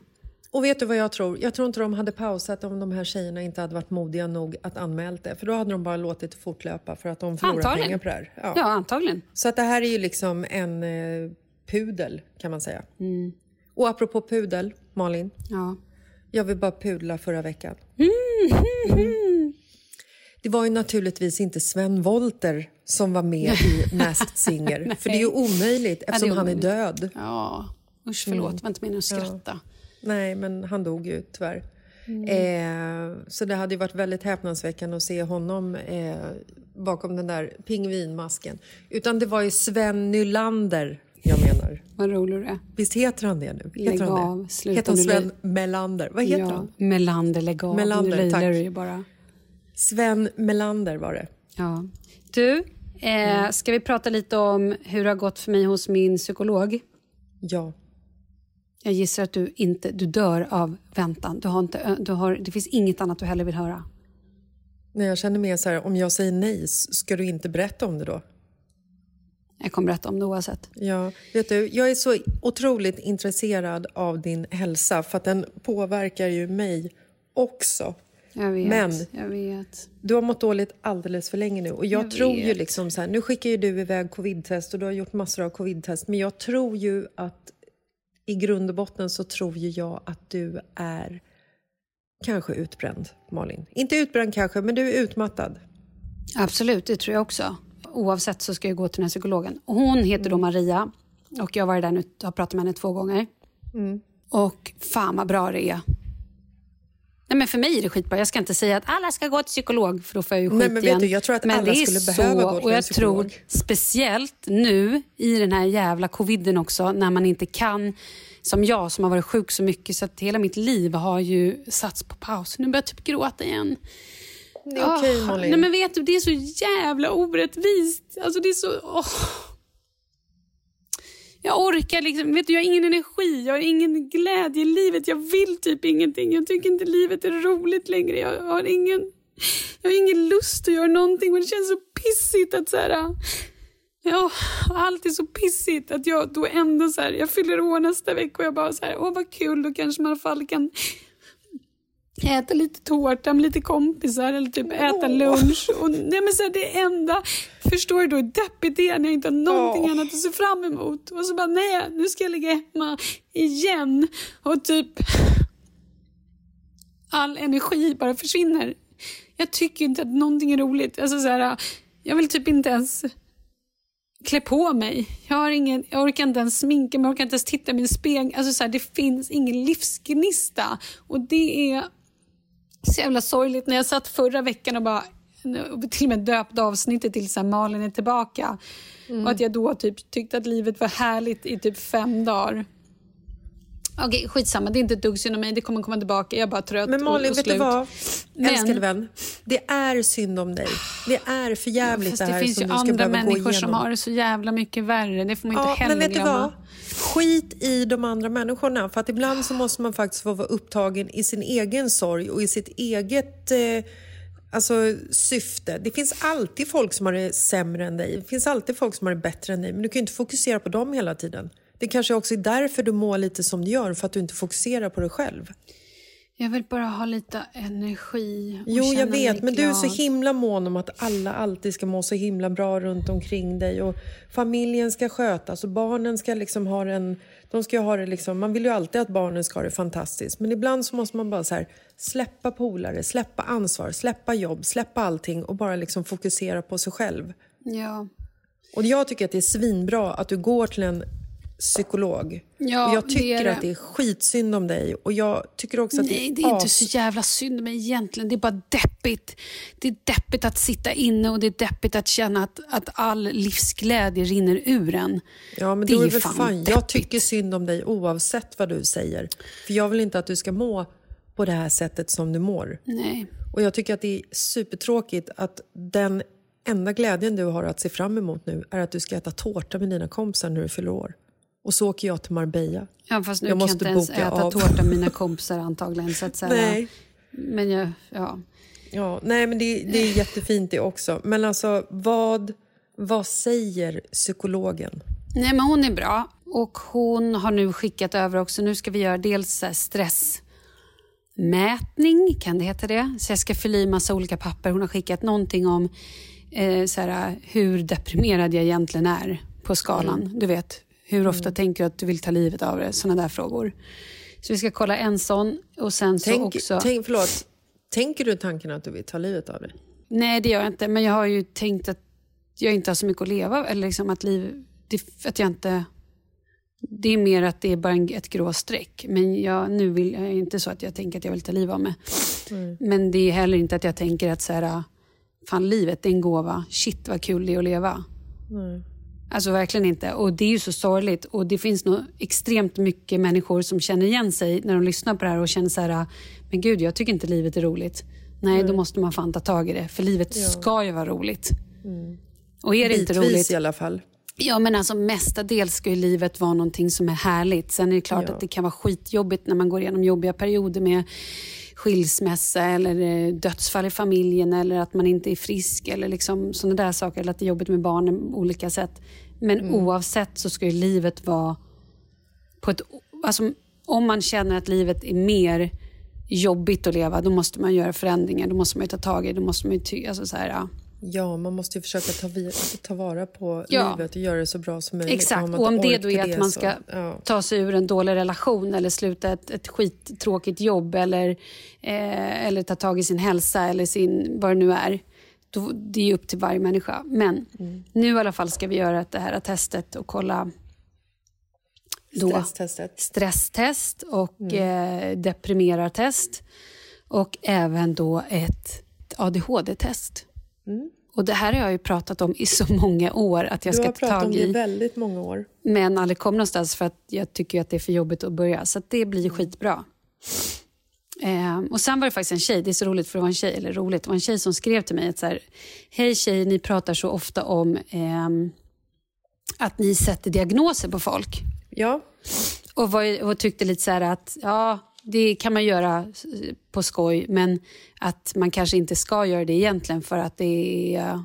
Och vet du vad jag tror? Jag tror inte de hade pausat om de här tjejerna inte hade varit modiga nog att anmält det. För då hade de bara låtit det fortlöpa för att de förlorar Antagligen. pengar på det här. Ja. Ja, antagligen. Så att det här är ju liksom en eh, pudel kan man säga. Och apropå pudel, Malin. Ja. Jag vill bara pudla förra veckan. Mm. Det var ju naturligtvis inte Sven Wollter som var med i *laughs* Masked Singer. för det är ju omöjligt eftersom han är omöjligt. död. Ja, usch förlåt. Det var inte meningen att skratta. Nej, men han dog ju tyvärr. Eh, så det hade ju varit väldigt häpnadsväckande att se honom eh, bakom den där pingvinmasken. Utan det var ju Sven Nylander jag menar. Vad rolig du är. Visst heter han det nu? Lägg Heter han av, det? sluta Heter han. Sven Melander? Vad heter ja, han? Melander, lägg av. Melander, nu tack. du bara. Sven Melander var det. Ja. Du, eh, ska vi prata lite om hur det har gått för mig hos min psykolog? Ja. Jag gissar att du inte du dör av väntan. Du har inte, du har, det finns inget annat du heller vill höra. Nej, jag känner mer så här, om jag säger nej, ska du inte berätta om det då? Jag kommer berätta om det oavsett. Ja, vet du, jag är så otroligt intresserad av din hälsa för att den påverkar ju mig också. Jag vet. Men jag vet. du har mått dåligt alldeles för länge nu och jag, Jag tror ju vet. liksom så här, nu skickar ju du iväg covidtest och du har gjort massor av covidtest men jag tror ju att i grund och botten så tror ju jag att du är kanske utbränd, Malin. Inte utbränd kanske, men du är utmattad. Absolut, det tror jag också. Oavsett så ska jag gå till den här psykologen. Hon heter då Maria och jag har varit där nu har pratat med henne två gånger. Och fan vad bra det är. Nej, men för mig är det skitbra. Jag ska inte säga att alla ska gå till psykolog för då får jag ju skit Nej, men vet igen. du, jag tror att men alla skulle så, behöva gå till och jag tror psykolog. speciellt nu i den här jävla coviden också när man inte kan som jag som har varit sjuk så mycket så att hela mitt liv har ju satts på paus. Nu börjar jag typ gråta igen. Det är okej, Åh, Malin. Nej men vet du, det är så jävla orättvist. Alltså det är så... åh. Jag orkar liksom, vet du, jag har ingen energi, jag har ingen glädje i livet. Jag vill typ ingenting. Jag tycker inte livet är roligt längre. Jag har ingen, jag har ingen lust att göra någonting. Men det känns så pissigt att så här... Ja, allt är så pissigt att jag då ändå så här, jag fyller år nästa vecka och jag bara så här, åh vad kul, då kanske man i alla fall kan äta lite tårta med lite kompisar eller typ äta lunch. Och, nej men så här, det enda, förstår du då hur deppigt det är när jag inte har någonting Åh. annat att se fram emot. Och så bara, nej nu ska jag ligga hemma igen och typ all energi bara försvinner. Jag tycker inte att någonting är roligt. Alltså så här, jag vill typ inte ens klä på mig. Jag, har ingen, jag orkar inte ens sminka mig, jag orkar inte ens titta i min spegel. Alltså så här, det finns ingen livsgnista. Och det är så jävla sorgligt. När jag satt förra veckan och bara och till och med döpte avsnittet till så här, Malin är tillbaka. Och att jag då typ tyckte att livet var härligt i typ fem dagar. Okej, skitsamma. Det är inte ett dugg synd om mig. Det kommer komma tillbaka. Jag är bara trött Men och, Malin, och vet du vad? Men- Älskade vän. Det är synd om dig. Det är för jävligt Fast det det, här finns som ju du ska andra människor som har det så jävla mycket värre. Det får man inte Ja, heller men vet du glömma. vad? Skit i de andra människorna. För att ibland så måste man faktiskt få vara upptagen i sin egen sorg och i sitt eget eh, alltså, syfte. Det finns alltid folk som har det sämre än dig. Det finns alltid folk som har det bättre än dig. Men du kan ju inte fokusera på dem hela tiden. Det kanske också är därför du mår lite som du gör, för att du inte fokuserar på dig själv. Jag vill bara ha lite energi Jo, jag vet, men du är så glad. himla mån om att alla alltid ska må så himla bra runt omkring dig och familjen ska skötas och barnen ska liksom ha en... De ska ha det liksom, man vill ju alltid att barnen ska ha det fantastiskt, men ibland så måste man bara så här, släppa polare, släppa ansvar, släppa jobb, släppa allting och bara liksom fokusera på sig själv. Ja. Och jag tycker att det är svinbra att du går till en psykolog. Ja, jag det tycker är det. att det är skitsynd om dig och jag tycker också att Nej, det det är är, inte så jävla synd om mig egentligen. Det är bara deppigt. Det är deppigt att sitta inne och det är deppigt att känna att, att all livsglädje rinner ur en. Ja, men Det är är väl fan fan. Jag tycker synd om dig oavsett vad du säger. För jag vill inte att du ska må på det här sättet som du mår. Nej. Och jag tycker att det är supertråkigt att den enda glädjen du har att se fram emot nu är att du ska äta tårta med dina kompisar när du fyller år. Och så åker jag till Marbella. Ja, fast nu Jag kan jag inte ens äta av. tårta mina *laughs* kompisar antagligen. Så att säga. Nej. Men jag, ja. Ja, nej, men det, det är jättefint det också. Men alltså, vad, vad säger psykologen? Nej, men hon är bra. Och hon har nu skickat över också. Nu ska vi göra dels här stressmätning, kan det heta det? Så jag ska fylla i massa olika papper. Hon har skickat någonting om eh, så här, hur deprimerad jag egentligen är på skalan. Mm. Du vet, hur ofta tänker du att du vill ta livet av dig? Såna där frågor. Så vi ska kolla en sån och sen så Tänk, också... tänk, förlåt, tänker du tanken att du vill ta livet av dig? Nej, det gör jag inte. Men jag har ju tänkt att jag inte har så mycket att leva eller liksom att liv... Det, att jag inte... Det är mer att det är bara en, ett grå streck. Men jag, nu vill jag inte så att jag tänker att jag vill ta livet av mig. Men det är heller inte att jag tänker att så här, fan livet är en gåva. Shit vad kul det är att leva. Alltså verkligen inte. Och det är ju så sorgligt. Och det finns nog extremt mycket människor som känner igen sig när de lyssnar på det här och känner så här, men gud jag tycker inte livet är roligt. Nej, då måste man fan ta tag i det. För livet ska ju vara roligt. Och är det inte Bitvis roligt, i alla fall. Ja, men alltså mestadels ska ju livet vara någonting som är härligt. Sen är det klart Ja. att det kan vara skitjobbigt när man går igenom jobbiga perioder med skilsmässa eller eh, dödsfall i familjen eller att man inte är frisk eller liksom sådana där saker. Eller att det är jobbigt med barnen på olika sätt. Men Mm. oavsett så ska ju livet vara på ett... Alltså, om man känner att livet är mer jobbigt att leva, då måste man göra förändringar. Då måste man ju ta tag i det. Då måste man ju ty- alltså så här, ja. Ja, man måste ju försöka ta, ta vara på Ja. livet och göra det så bra som möjligt. Exakt, man och om det då är att det man så- ska ja. ta sig ur en dålig relation eller sluta ett, ett skittråkigt jobb eller, eh, eller ta tag i sin hälsa eller sin, vad det nu är. Då, det är upp till varje människa. Men Mm. nu i alla fall ska vi göra det här testet och kolla då, Stresstestet. stresstest och Mm. eh, deprimerartest och även då ett ADHD-test. Och det här har jag ju pratat om i så många år att jag Mm. Du ska har ta pratat om tag det i i väldigt många år. men aldrig kom någonstans för att jag tycker att det är för jobbigt att börja. Så att det blir skitbra. Eh, och sen var det faktiskt en tjej, det är så roligt för det var en tjej, eller roligt, det var en tjej som skrev till mig att så här, hej tjejer, ni pratar så ofta om ehm, att ni sätter diagnoser på folk. Ja, Och, var, och tyckte lite så här att ja, det kan man göra eh, på skoj, men att man kanske inte ska göra det egentligen för att det är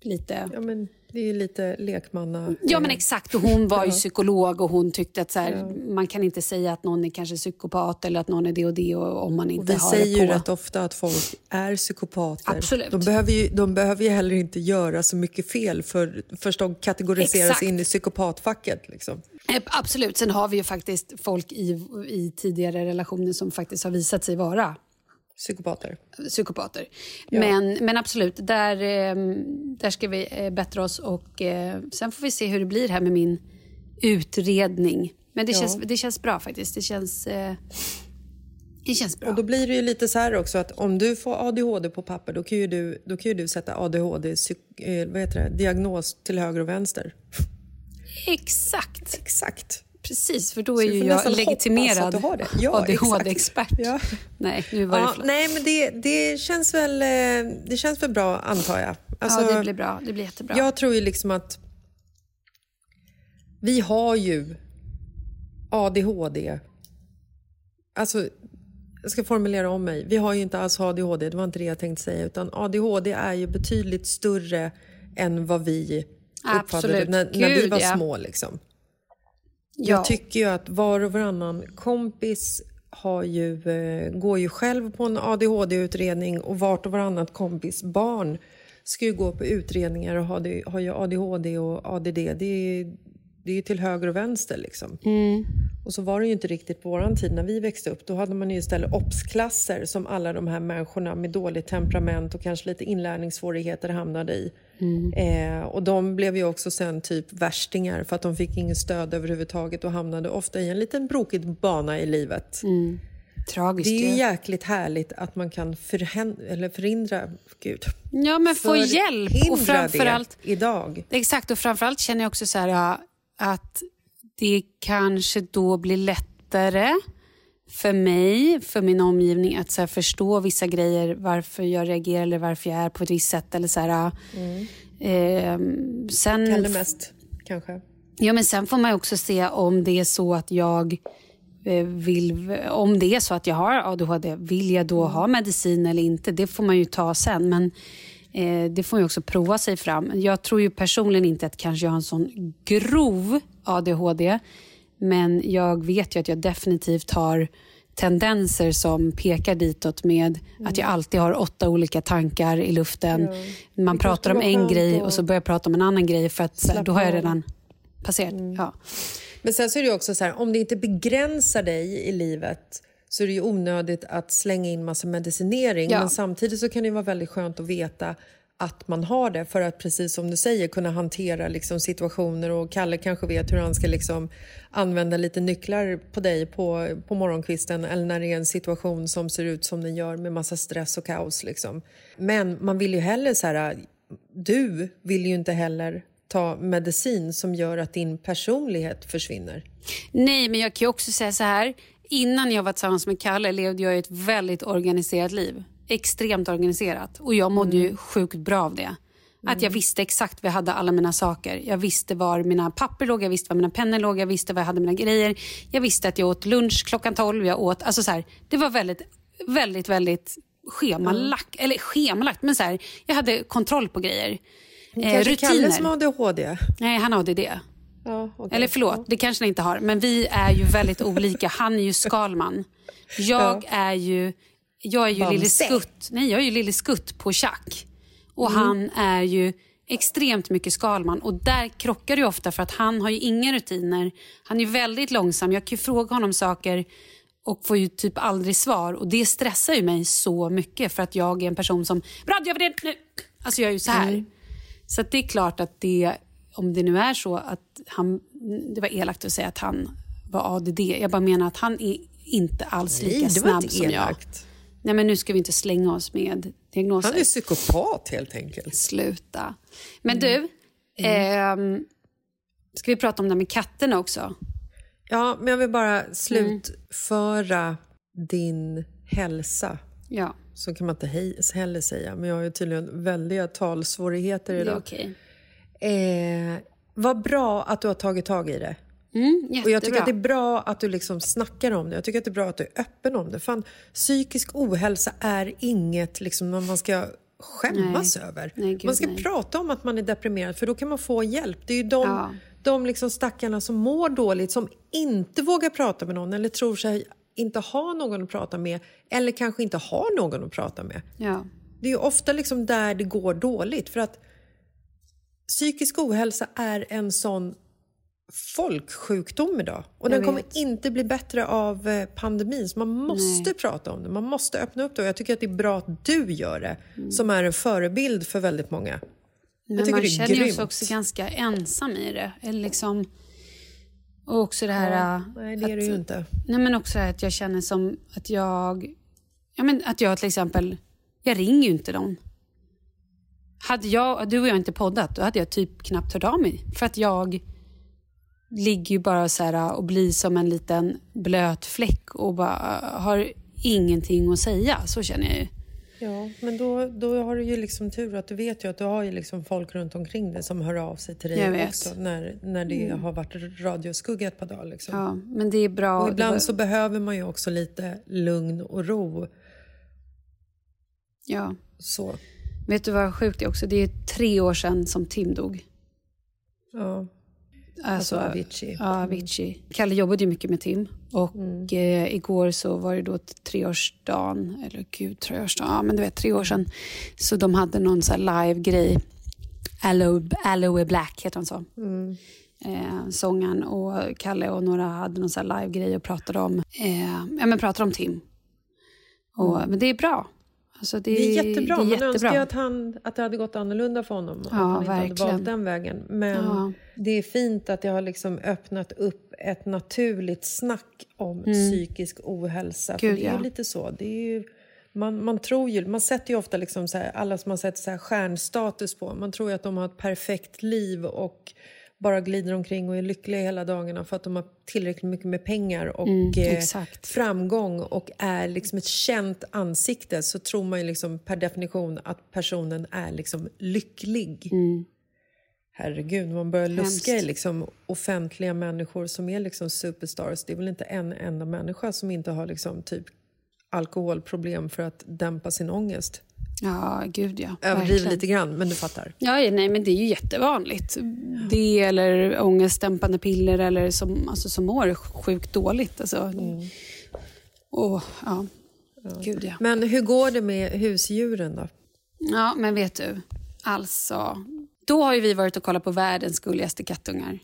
lite... ja men det är ju lite lekmanna... Ja men exakt, och hon var ju *laughs* psykolog och hon tyckte att så här, man kan inte säga att någon är kanske psykopat eller att någon är det och det och, om man inte Och vi har säger det ju på. rätt ofta att folk är psykopater. Absolut. De behöver, ju, de behöver ju heller inte göra så mycket fel för först de kategoriseras Exakt. in i psykopatfacket. Liksom. Eh, Absolut, sen har vi ju faktiskt folk i, i tidigare relationer som faktiskt har visat sig vara Psykopater. psykopater. Men, men absolut, där, eh, där ska vi eh, bättra oss och eh, sen får vi se hur det blir här med min utredning. Men det, Ja. känns, det känns bra faktiskt. Det känns, eh, det känns bra. Och då blir det ju lite så här också att om du får ADHD på papper då kan ju du, då kan du sätta ADHD psyk, eh, vad heter det, diagnos till höger och vänster. Exakt. Exakt. Precis, för då är ju jag legitimerad det. Ja, *laughs* ADHD-expert. Ja. Nej, nu var det Ja, för... nej, men det, det, känns väl, eh, det känns väl bra antar jag. Alltså, ja, det blir bra. Det blir jättebra. Jag tror ju liksom att vi har ju ADHD. Alltså, jag ska formulera om mig. Vi har ju inte alls ADHD, det var inte det jag tänkte säga. Utan ADHD är ju betydligt större än vad vi uppfattade när, när vi var ja. små. Liksom. Ja. Jag tycker ju att var och varannan kompis har ju, eh, går ju själv på en ADHD-utredning och vart och varannat kompis barn ska ju gå på utredningar och har, ju ADHD och ADD. Det är, det är ju till höger och vänster liksom. Och så var det ju inte riktigt på våran tid när vi växte upp. Då hade man ju istället obsklasser som alla de här människorna med dåligt temperament och kanske lite inlärningssvårigheter hamnade i. Eh, och de blev ju också sen typ värstingar för att de fick ingen stöd överhuvudtaget och hamnade ofta i en liten brokig bana i livet. Tragiskt Det är ju jäkligt härligt att man kan eller förhindra, gud, Ja, men få hjälp. Och framförallt, idag. exakt, och framförallt känner jag också så här ja, att det kanske då blir lättare för mig, för min omgivning att så förstå vissa grejer, varför jag reagerar eller varför jag är på ett visst sätt. Eller så här, eh, sen, Kalle mest, kanske. Ja, men sen får man också se om det är så att jag eh, vill, om det är så att jag har ADHD, vill jag då ha medicin eller inte? Det får man ju ta sen. Men eh, det får ju också prova sig fram. Jag tror ju personligen inte att kanske jag har en sån grov ADHD. Men jag vet ju att jag definitivt har tendenser som pekar ditåt med att jag alltid har åtta olika tankar i luften. Man pratar om en grej och så börjar jag prata om en annan grej för att då har jag redan passerat. Ja. Men sen så är det också så här, om det inte begränsar dig i livet så är det ju onödigt att slänga in massa medicinering. Ja. Men samtidigt så kan det vara väldigt skönt att veta att man har det för att precis som du säger kunna hantera liksom situationer och Kalle kanske vet hur han ska liksom använda lite nycklar på dig på, på morgonkvisten eller när det är en situation som ser ut som den gör med massa stress och kaos. Liksom. Men man vill ju heller så här, du vill ju inte heller ta medicin som gör att din personlighet försvinner. Nej, men jag kan ju också säga så här. Innan jag var tillsammans med Kalle levde jag ett väldigt organiserat liv. Extremt organiserat. Och jag mådde ju sjukt bra av det. Att jag visste exakt var jag hade alla mina saker. Jag visste var mina papper låg, jag visste var mina pennor låg, jag visste var jag hade mina grejer. Jag visste att jag åt lunch klockan 12. Jag åt, alltså så här, det var väldigt, väldigt, väldigt schemalagt. Eller schemalagt, men så här, jag hade kontroll på grejer. Eh, rutiner. Kalle som har ADHD? Nej, han har ADD. Ja, okej. Eller förlåt, det kanske han inte har. Men vi är ju väldigt olika. Han är ju Skalman. Jag är ju, jag är ju Bamse. Lille Skutt. Nej, jag är ju Lille Skutt på Chuck. Och Mm. han är ju extremt mycket Skalman. Och där krockar det ofta för att han har ju inga rutiner. Han är väldigt långsam. Jag kan ju fråga honom saker och får ju typ aldrig svar. Och det stressar ju mig så mycket för att jag är en person som, bra gör vi det nu. Alltså jag är ju så här. Så att det är klart att det, om det nu är så att han, det var elakt att säga att han var ADD. Jag bara menar att han är inte alls lika Nej, snabb som jag. Nej men nu ska vi inte slänga oss med diagnoser. Han är psykopat helt enkelt. Sluta. Men Mm. du, ehm, ska vi prata om det här med katterna också? Ja, men jag vill bara slutföra din hälsa. Ja, Så kan man inte heller säga, men jag har ju tydligen väldiga talsvårigheter det är idag. Eh, vad bra att du har tagit tag i det. Mm. Och jag tycker att det är bra att du liksom snackar om det. Jag tycker att det är bra att du är öppen om det. Fan, psykisk ohälsa är inget liksom, man ska skämmas över. Nej, gud, man ska nej. prata om att man är deprimerad för då kan man få hjälp. Det är ju de, Ja. de liksom stackarna som mår dåligt som inte vågar prata med någon eller tror sig inte ha någon att prata med eller kanske inte har någon att prata med. Ja. Det är ju ofta liksom där det går dåligt för att psykisk ohälsa är en sån folksjukdom idag. Och den kommer vet. inte bli bättre av eh, pandemin. Så man måste prata om det. Man måste öppna upp det. Och jag tycker att det är bra att du gör det. Som är en förebild för väldigt många. Men tycker man det är känner grymt. sig också ganska ensam i det. Eller liksom, och också det här... äh, Nej, det är det att- ju inte. Nej, men också att jag känner som att jag... Ja, men att jag till exempel... Jag ringer ju inte någon. Hade jag, du och jag inte poddat, då hade jag typ knappt hört av mig. För att jag ligger ju bara så här och blir som en liten blöt fläck och bara har ingenting att säga. Så känner jag ju. Ja, men då, då har du ju liksom tur att du vet ju att du har ju liksom folk runt omkring dig som hör av sig till dig också när, när det har varit radioskugga ett par dagar. Liksom. Ja, men det är bra. Och ibland var- så behöver man ju också lite lugn och ro. Ja. Så. Vet du vad sjukt det är också? Det är tre år sedan som Tim dog. Ja. Alltså, Alltså Avicii. Ja, Avicii. Kalle jobbade ju mycket med Tim. Och Mm. eh, igår så var det då treårsdagen, eller gud, treårsdagen, ja men du vet tre år sedan. Så de hade någon så här live-grej. Aloe, Aloe Black heter han så. Mm. Eh, sången och Kalle och några hade någon så live-grej och pratade om, eh, ja, men pratade om Tim. Och, Men det är bra. Alltså det, Mm. Det är jättebra. Det är Man önskar ju att, han, att det hade gått annorlunda för honom. att Ja, han inte hade verkligen. valt den vägen. Men Ja. det är fint att det har liksom öppnat upp ett naturligt snack om psykisk ohälsa. Mm. Gud, för det är ja. ju lite så. Det är ju, man, man tror ju, man sätter ju ofta liksom så här, alla som man sätter så här stjärnstatus på. Man tror ju att de har ett perfekt liv och bara glider omkring och är lyckliga hela dagarna för att de har tillräckligt mycket med pengar och Mm, eh, framgång och är liksom ett känt ansikte så tror man ju liksom per definition att personen är liksom lycklig. Herregud, man börjar luska i liksom offentliga människor som är liksom superstars. Det är väl inte en enda människa som inte har liksom typ alkoholproblem för att dämpa sin ångest. Ja, gud ja. Överdriver lite grann, men du fattar. Ja, ja, nej, men det är ju jättevanligt. Det eller ångestdämpande piller eller som, alltså, som mår sjukt dåligt. Alltså. Mm. Och, ja. Gud ja. Men hur går det med husdjuren då? Ja, men vet du. Alltså, då har ju vi varit och kollat på världens gulligaste kattungar.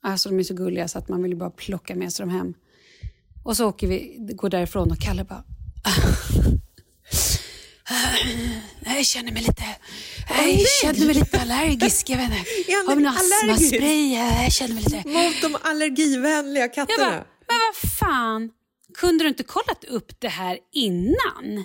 Alltså de är så gulliga så att man vill bara plocka med sig dem hem. Och så åker vi, går därifrån och Kalle bara... Jag känner mig lite, jag känner mig lite allergisk. Jag vet inte. *laughs* Har allergisk? astmaspray? Jag känner mig lite... Mot de allergivänliga katterna. bara, men vad fan, kunde du inte kollat upp det här innan?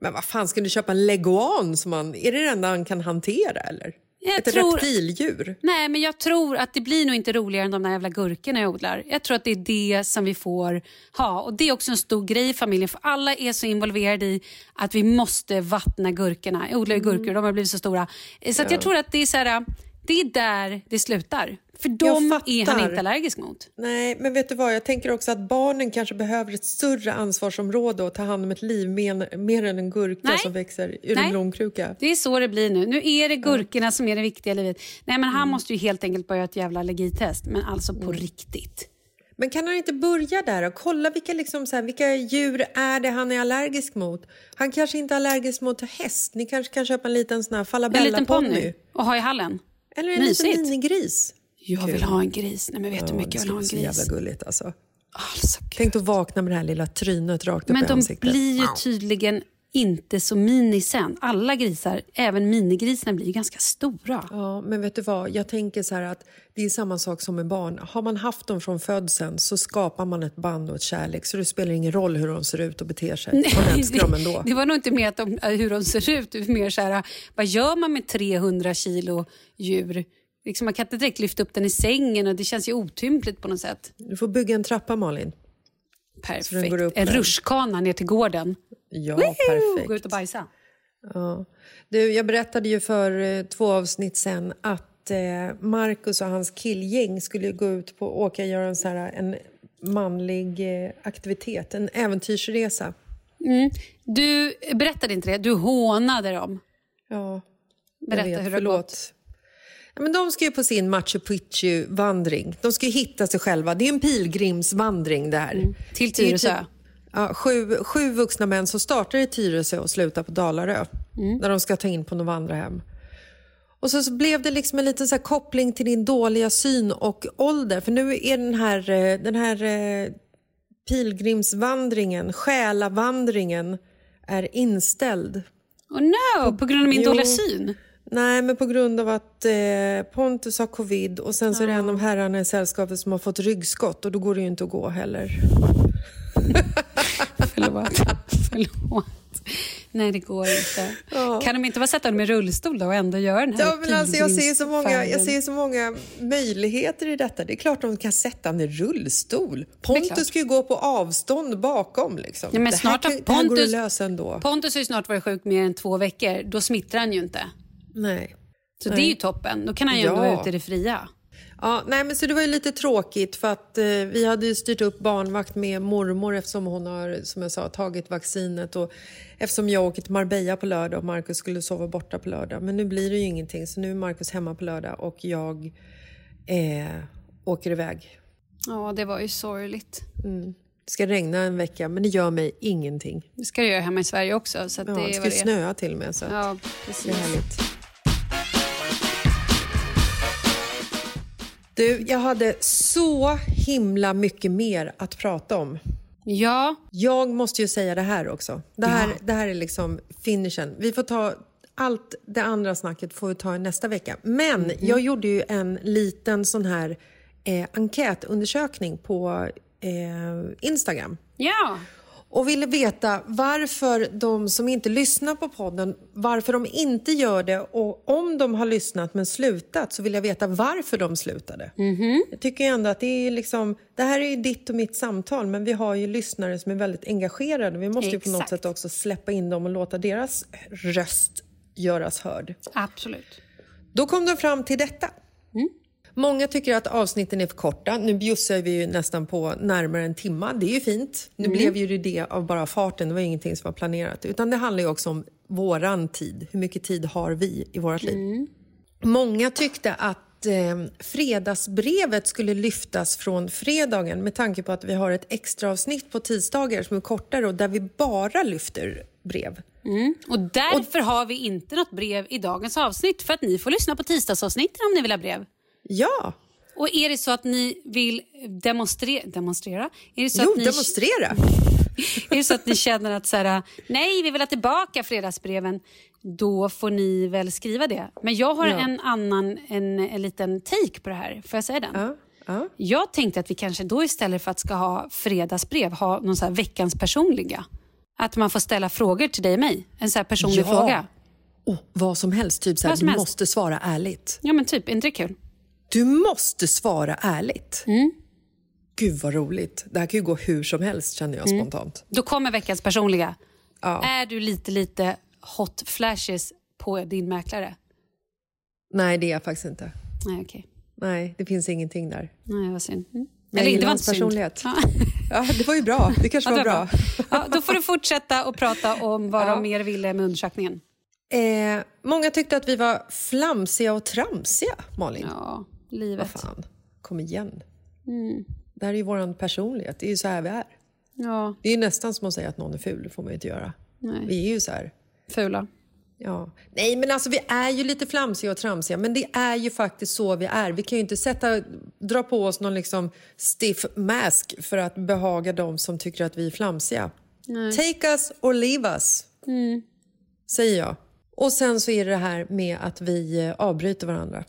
Men vad fan, ska du köpa en leguan som man... Är det det enda han kan hantera eller? Jag Ett tror- reptildjur? Nej, men jag tror att det blir nog inte roligare än de där jävla gurkorna jag odlar. Jag tror att det är det som vi får ha. Och Det är också en stor grej i familjen, för alla är så involverade i att vi måste vattna gurkorna. Jag odlar ju Mm. gurkor, de har blivit så stora. Så att jag tror att det är, så här, det är där det slutar. För de är han inte allergisk mot. Nej, men vet du vad? Jag tänker också att barnen kanske behöver ett större ansvarsområde och ta hand om ett liv mer, mer än en gurka Nej. som växer ur Nej. en blomkruka. Det är så det blir nu. Nu är det gurkorna som är det viktiga i livet. Nej, men han Mm. måste ju helt enkelt göra ett jävla allergitest, men alltså på riktigt. Men kan han inte börja där och kolla vilka, liksom så här, vilka djur är det han är allergisk mot? Han kanske inte är allergisk mot häst. Ni kanske kan köpa en liten sån här En liten ponny och ha i hallen. Eller en Mysigt. liten minigris. Jag vill ha en gris. Nej, men vet du hur mycket jag vill ha en så gris? jävla gulligt alltså. Alltså. Tänk att vakna med det här lilla trynet rakt upp Men i de ansiktet. blir ju tydligen inte så mini sen. Alla grisar, även minigrisarna, blir ju ganska stora. Ja, men vet du vad? Jag tänker så att det är samma sak som med barn. Har man haft dem från födseln så skapar man ett band och ett kärlek så det spelar ingen roll hur de ser ut och beter sig. Man älskar dem ändå. det var nog inte mer att de, äh, hur de ser ut, det mer så här, vad gör man med 300 kilo djur? Liksom, man kan inte direkt lyfta upp den i sängen och det känns ju otympligt på något sätt. Du får bygga en trappa, Malin. Perfekt. En rutschkana ner till gården. Ja, Gå ut perfekt. och bajsa. Ja. Du, jag berättade ju för eh, två avsnitt sen att eh, Marcus och hans killgäng skulle gå ut på åka och göra en, så här, en manlig eh, aktivitet, en äventyrsresa. Du berättade inte det, du hånade dem. Ja, jag Berätta vet, hur det förlåt. gått. Men de ska ju på sin Machu Picchu-vandring. De ska hitta sig själva. Det är en pilgrimsvandring det här. Mm. Till ju Tyresö. typ- Ja, sju, sju vuxna män som startar i Tyresö och slutar på Dalarö. Mm. Där de ska ta in på något vandrarhem. Och så, så blev det liksom en liten så koppling till din dåliga syn och ålder. För nu är den här, eh, den här eh, pilgrimsvandringen, själavandringen, är inställd. Oh no, på grund av min Jo. dåliga syn? Nej, men på grund av att eh, Pontus har covid och sen så är det en av herrarna i sällskapet som har fått ryggskott och då går det ju inte att gå heller. *laughs* Förlåt. Förlåt. Nej, det går inte. Kan de inte bara sätta honom i rullstol då och ändå göra den här Ja, men alltså, jag, ser så många, jag ser så många möjligheter i detta. Det är klart de kan sätta en i rullstol. Pontus ska ju gå på avstånd bakom. Liksom. Ja, men det, snart här, har kan- det här går att Pontus- lösa ändå. Pontus har ju snart varit sjuk mer än två veckor. Då smittar han ju inte. Nej. Så det är ju toppen. Då kan han ju ändå Ja. vara ute i det fria. Ja, nej, men så det var ju lite tråkigt för att eh, vi hade ju styrt upp barnvakt med mormor eftersom hon har, som jag sa, tagit vaccinet och eftersom jag åker till Marbella på lördag och Markus skulle sova borta på lördag. Men nu blir det ju ingenting så nu är Markus hemma på lördag och jag eh, åker iväg. Ja, det var ju sorgligt. Det ska regna en vecka men det gör mig ingenting. Det ska jag göra hemma i Sverige också. Så Ja, det det ska det snöa till och med så Ja, det precis. är härligt. Du, jag hade så himla mycket mer att prata om. Ja, Jag måste ju säga det här också. Det här, det här är liksom finishen. Vi får ta allt det andra snacket får vi ta nästa vecka. Men Mm. jag gjorde ju en liten sån här eh, enkätundersökning på eh, Instagram ja. Och ville veta varför de som inte lyssnar på podden, varför de inte gör det och om de har lyssnat men slutat så vill jag veta varför de slutade. Jag tycker ändå att det är liksom, det här är ditt och mitt samtal men vi har ju lyssnare som är väldigt engagerade. Vi måste ju på något sätt också släppa in dem och låta deras röst göras hörd. absolut. Då kom de fram till detta. Många tycker att avsnitten är för korta. Nu bjussar vi ju nästan på närmare en timma. Det är ju fint. Nu blev ju det av bara farten. Det var ingenting som var planerat. Utan det handlar ju också om våran tid. Hur mycket tid har vi i vårt liv? Många tyckte att eh, fredagsbrevet skulle lyftas från fredagen med tanke på att vi har ett extra avsnitt på tisdagar som är kortare och där vi bara lyfter brev. Och därför har vi inte något brev i dagens avsnitt för att ni får lyssna på tisdagsavsnitten om ni vill ha brev. Ja, Och är det så att ni vill demonstrera... demonstrera? Är det så Jo, att ni, demonstrera! *laughs* Är det så att ni känner att så här, nej, vi vill ha tillbaka fredagsbreven, då får ni väl skriva det. Men jag har Ja. en annan, en, en liten take på det här. Får jag säga den? Ja, ja. Jag tänkte att vi kanske då istället för att ska ha fredagsbrev, ha någon så här veckans personliga. Att man får ställa frågor till dig och mig. En så här personlig Ja. fråga. Oh, vad som helst, typ så här, du helst. måste svara ärligt. Ja men typ, är inte det kul? Du måste svara ärligt. Mm. Gud vad roligt. Det här kan ju gå hur som helst känner jag Mm. spontant. Då kommer veckans personliga. Ja. Är du lite, lite hot flashes på din mäklare? Nej, det är jag faktiskt inte. Nej, okej. Nej, det finns ingenting där. Nej, vad synd. Mm. Jag det gillar var hans personlighet. Ja. *laughs* Ja, det var ju bra. Det kanske Ja, var det bra. Ja, då får du fortsätta och prata om vad de mer ville med undersökningen. Eh, många tyckte att vi var flamsiga och tramsiga, Malin. Ja, Vad livet. fan, kom igen. Mm. Det här är ju vår personlighet. Det är ju så här vi är. Ja, Det är ju nästan som att säga att någon är ful. Det får man ju inte göra. nej. Vi är ju så här. Fula. Ja. Nej, men alltså vi är ju lite flamsiga och tramsiga, men det är ju faktiskt så vi är. Vi kan ju inte sätta, dra på oss någon liksom stiff mask för att behaga dem som tycker att vi är flamsiga. Take us or leave us, säger jag. Och sen så är det det här med att vi eh, avbryter varandra.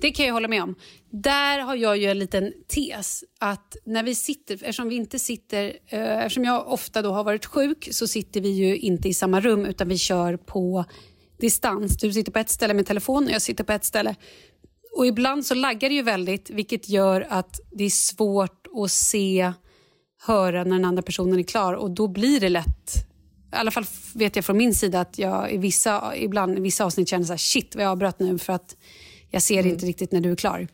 Det kan jag hålla med om. Där har jag ju en liten tes. Att när vi sitter, eftersom vi inte sitter, eh, eftersom jag ofta då har varit sjuk så sitter vi ju inte i samma rum utan vi kör på distans. Du sitter på ett ställe med telefon och jag sitter på ett ställe. Och ibland så laggar det ju väldigt vilket gör att det är svårt att se, höra när den andra personen är klar och då blir det lätt i alla fall vet jag från min sida att jag i vissa, ibland, i vissa avsnitt känner så här, shit vad jag avbröt nu för att jag ser inte riktigt när du är klar.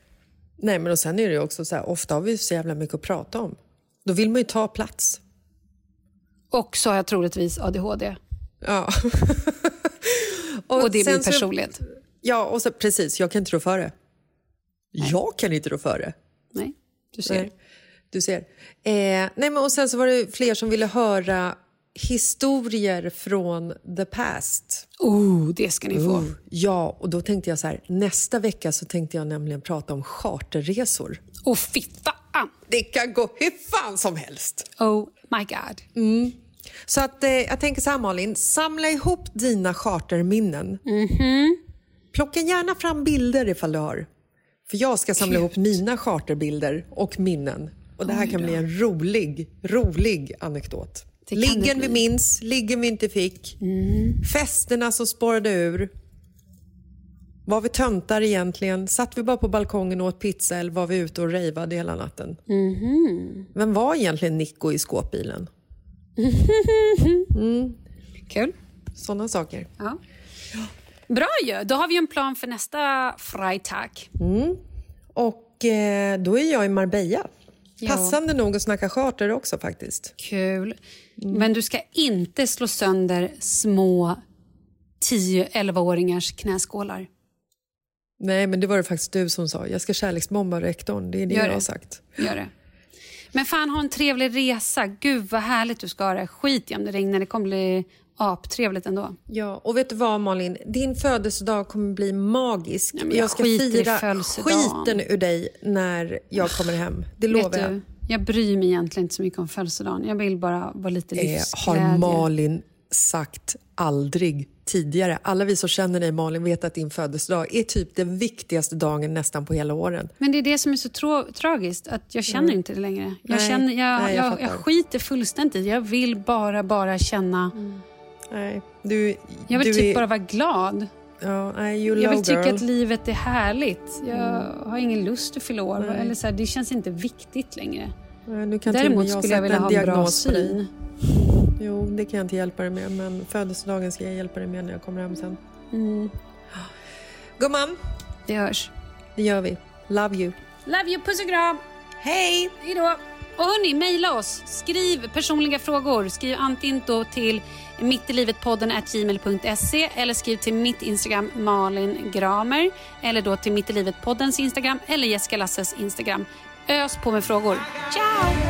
Nej, men och sen är det ju också så här, ofta har vi så jävla mycket att prata om. Då vill man ju ta plats. Och så har jag troligtvis ADHD. Ja. *laughs* Och, det är min så- personlighet. Ja, och så, precis. Jag kan inte rå för det. Jag kan inte rå för det. Nej, du ser. Nej, du ser. Eh, nej, men och sen så var det fler som ville höra historier från the past. Oh, det ska ni få. Oh, ja, och då tänkte jag så här, nästa vecka så tänkte jag nämligen prata om charterresor. Och fan! Det kan gå hur fan som helst. Oh my god. Så att, eh, jag tänker så här Malin, samla ihop dina charterminnen. Plocka gärna fram bilder ifall du har. För jag ska samla ihop mina charterbilder och minnen. Och det här kan bli en rolig, rolig anekdot. Liggen vi minns, liggen vi inte fick. Festerna som spårade ur. Var vi töntar egentligen? Satt vi bara på balkongen och åt pizza eller var vi ute och rejvade hela natten? Vem var egentligen Nico i skåpbilen? *laughs* Kul. Sådana saker. Ja. Bra ju. Då har vi en plan för nästa Freitag. Och eh, då är jag i Marbella. Passande nog att snacka charter också faktiskt. Kul. Men du ska inte slå sönder små 10-11-åringars knäskålar. Nej, men det var det faktiskt du som sa. Jag ska kärleksbomba rektorn. Det är det Gör jag det. har sagt. Gör det. Men fan, ha en trevlig resa. Gud vad härligt du ska ha det. Skit i om det regnar. Det kommer bli aptrevligt ändå. Ja, och vet du vad Malin? Din födelsedag kommer bli magisk. Ja, jag jag ska fira skiten ur dig när jag kommer hem. Det lovar Vet jag. du, jag bryr mig egentligen inte så mycket om födelsedagen. Jag vill bara vara lite Eh, livsglädje. har Malin sagt aldrig tidigare. Alla vi som känner dig Malin vet att din födelsedag är typ den viktigaste dagen nästan på hela åren. Men det är det som är så tra- tragiskt, att jag känner inte det längre. Jag, Nej, känner, jag, nej, jag jag, jag skiter fullständigt. Jag vill bara, bara känna... Nej, du, Jag vill typ är, bara vara glad. Ja, nej, Jag vill tycka girl. att livet är härligt. Jag har ingen lust att fylla år. Eller så här, det känns inte viktigt längre. Nej, kan Däremot skulle sätta jag vilja ha en bra syn. Jo, det kan jag inte hjälpa dig med, men födelsedagen ska jag hjälpa dig med när jag kommer hem sen. Mm, Gumman, det hörs. det gör vi. Love you. Love you, puss och kram! Hej! Hej då! Och hörni, mejla oss. Skriv personliga frågor. Skriv antingen då till mittilivetpodden gmail.se eller skriv till mitt Instagram Malin Gramer eller då till mittilivetpoddens Instagram eller Jessica Lasses Instagram. Ös på med frågor. Ciao!